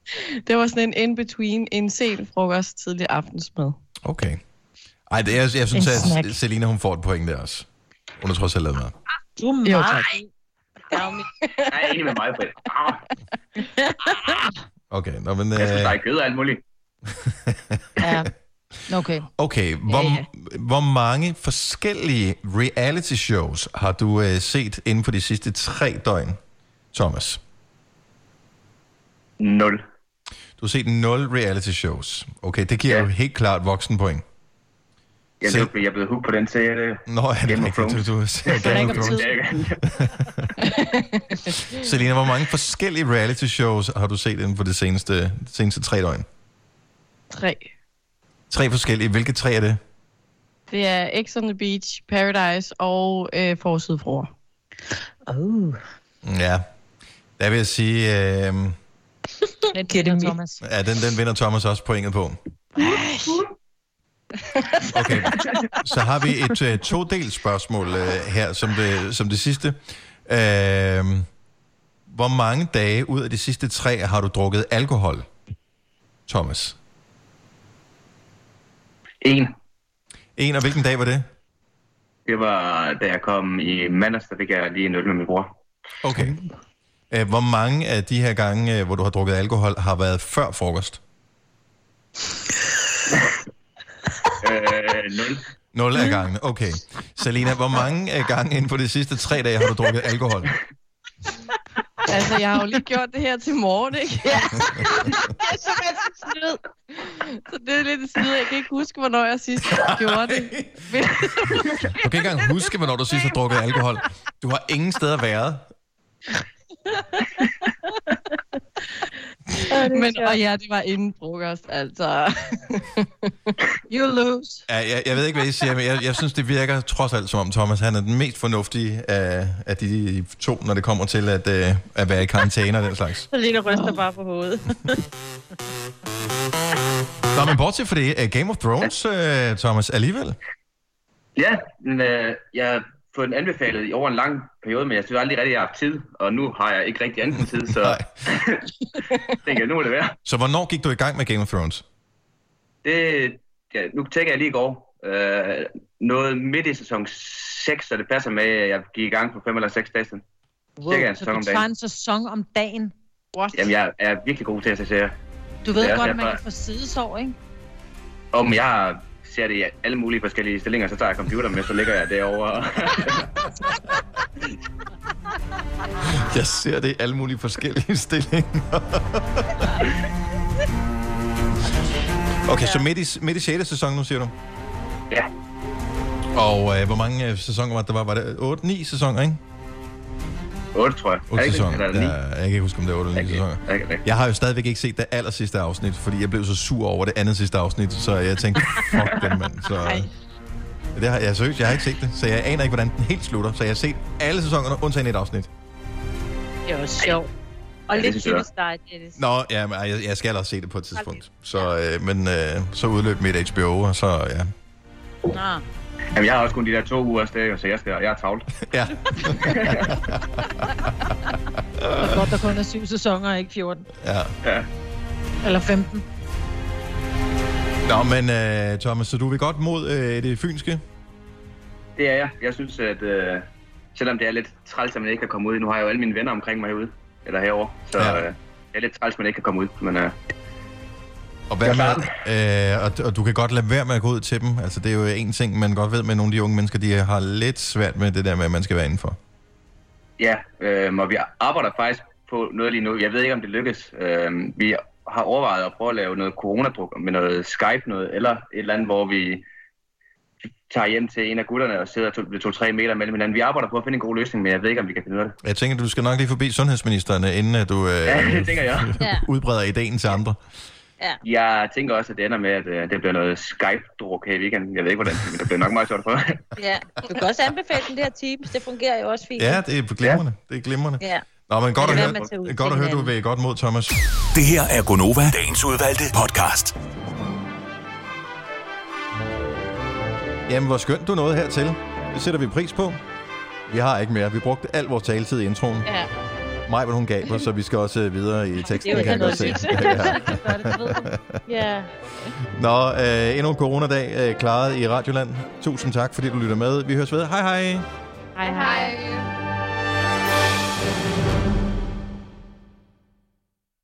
(laughs) Det var sådan en in-between, en sen frokost, tidlig aftensmad. Okay. Ej, det er, jeg synes, En at. Selina, hun får et point der også. Hun har trods alt lavet mad. Du er Jo, meget... tak. Jeg er enig med mig, Britt. Ah, Okay, nå, men... Jeg skal Øh, stege kød og alt muligt. (laughs) Ja. Okay. okay, hvor, Ja, hvor mange forskellige reality shows har du øh, set inden for de sidste tre døgn, Thomas? Nul. Du har set 0 reality shows. Okay, det giver ja. jo helt klart voksenpoint. Jeg, Se- er blevet- jeg er blevet hooked på den serie. Nå, er det Game of rigtigt? Du, du, Thrones. du, Game of Thrones. Ja, (laughs) Selina, hvor mange forskellige reality shows har du set inden for de seneste, de seneste tre døgn? Tre. Tre forskellige. Hvilke tre er det? Det er X on the Beach, Paradise og øh, Forsidefruer. Oh. Ja, der vil jeg sige, øh, Det giver det, Thomas. ja, den, den vinder Thomas også pointet på. Okay, så har vi et uh, to-delt spørgsmål uh, her som det, som det sidste. Uh, hvor mange dage ud af de sidste tre har du drukket alkohol, Thomas? En. En, og hvilken dag var det? Det var, da jeg kom i mandags, der fik jeg lige en øl med min bror. Okay. Uh, hvor mange af de her gange, uh, hvor du har drukket alkohol, har været før frokost? Øh, nul. Nul af gangene, okay. Selina, hvor mange af gange inden for de sidste tre dage har du drukket alkohol? Altså, jeg har jo lige gjort det her til morgen, ikke? Ja. (laughs) det er så snyd. Så det er lidt snyd. Jeg kan ikke huske, hvornår jeg sidst gjorde det. Du kan ikke engang huske, hvornår du sidst har drukket alkohol. Du har ingen steder været. Men, og ja, det var inden frokost, altså. (laughs) you lose. Ja, jeg, jeg ved ikke, hvad I siger, men jeg, jeg synes, det virker trods alt som om Thomas, han er den mest fornuftige af, af de to, når det kommer til at, uh, at være i karantæne og den slags. Selina ryster bare på hovedet. Nå, men bortset fra det, uh, Game of Thrones, uh, Thomas, alligevel. Ja, men øh, jeg har fået den anbefalet i over en lang periode, men jeg synes aldrig rigtig, jeg har haft tid. Og nu har jeg ikke rigtig anden tid, så (laughs) (laughs) tænker jeg, nu må det være. Så hvornår gik du i gang med Game of Thrones? Det, ja, nu tænker jeg lige i går. Øh, noget midt i sæson 6, så det passer med, at jeg gik i gang for 5 eller 6 dage siden. Wow, Cirka en så sæson du om tager dagen. en sæson om dagen. What? Jamen, jeg er virkelig god til at se serier. Du ved er godt, at man kan få sidesår, ikke? Om jeg ser det i alle mulige forskellige stillinger, så tager jeg computeren med, så ligger jeg derovre. (laughs) Jeg ser det i alle mulige forskellige stillinger. (laughs) Okay, så midt i, midt i 6. sæson nu, siger du? Ja. Og øh, hvor mange øh, sæsoner var det? Der var, var det 8-9 sæsoner, ikke? 8, tror jeg. Er 8 det ikke det? sæsoner. Eller er det ni? Ja, jeg kan ikke huske, om det er 8 eller 9 sæsoner. Jeg har jo stadigvæk ikke set det aller sidste afsnit, fordi jeg blev så sur over det andet sidste afsnit, så jeg tænkte, fuck den mand. Så, det har, jeg seriøst, jeg har ikke set det, så jeg aner ikke, hvordan den helt slutter. Så jeg har set alle sæsonerne, undtagen et afsnit. Det er jo sjovt. Og Ja, det lidt typisk dig, Dennis. Nå, ja, men jeg, jeg skal også se det på et tidspunkt. Så, øh, men øh, så udløb mit HBO, og så ja. Nå. Jamen, jeg har også kun de der to uger afsted, så jeg, skal, jeg er travlt. (laughs) Ja. Og godt, der kun er syv sæsoner, ikke 14. ja. ja. Eller 15. Nå, men øh, Thomas, så du vil godt mod øh, det fynske? det er jeg. Jeg synes, at øh, selvom det er lidt træls, at man ikke kan komme ud, nu har jeg jo alle mine venner omkring mig herude, eller herovre, så Ja. øh, det er lidt træls, at man ikke kan komme ud, men øh, Og, hvad med, øh, og, og du kan godt lade være med at gå ud til dem. Altså, det er jo en ting, man godt ved med nogle af de unge mennesker, de har lidt svært med det der med, at man skal være indenfor. ja, øh, og vi arbejder faktisk på noget lige nu. Jeg ved ikke, om det lykkes. Øh, vi har overvejet at prøve at lave noget corona med noget Skype noget, eller et eller andet, hvor vi tager hjem til en af gutterne og sidder to- ved to-tre meter mellem hinanden. Vi arbejder på at finde en god løsning, men jeg ved ikke, om vi kan finde det. Jeg tænker, du skal nok lige forbi sundhedsministeren, inden at du øh, Ja, (laughs) det tænker jeg. (laughs) Udbreder ideen til andre. Ja. Jeg tænker også, at det ender med, at øh, det bliver noget Skype-druk her i weekenden. Jeg ved ikke, hvordan, men det bliver nok meget sjovt for (laughs) Ja, du kan også anbefale den der Teams. Det fungerer jo også fint. Ja, det er glimrende. Det er glimrende. Ja. Nå, men godt at høre, ud godt at høre du vil godt mod, Thomas. Det her er Gonova, dagens udvalgte podcast. Jamen, hvor skønt du nåede hertil. Det sætter vi pris på. Vi har ikke mere. Vi brugte al vores taletid i introen. Ja. Mig, hvad hun os, så vi skal også øh, videre i teksten, Det er jo kan godt se. (laughs) Ja. Nå, øh, endnu en coronadag øh, klaret i Radioland. Tusind tak, fordi du lytter med. Vi høres ved. Hej hej. Hej hej.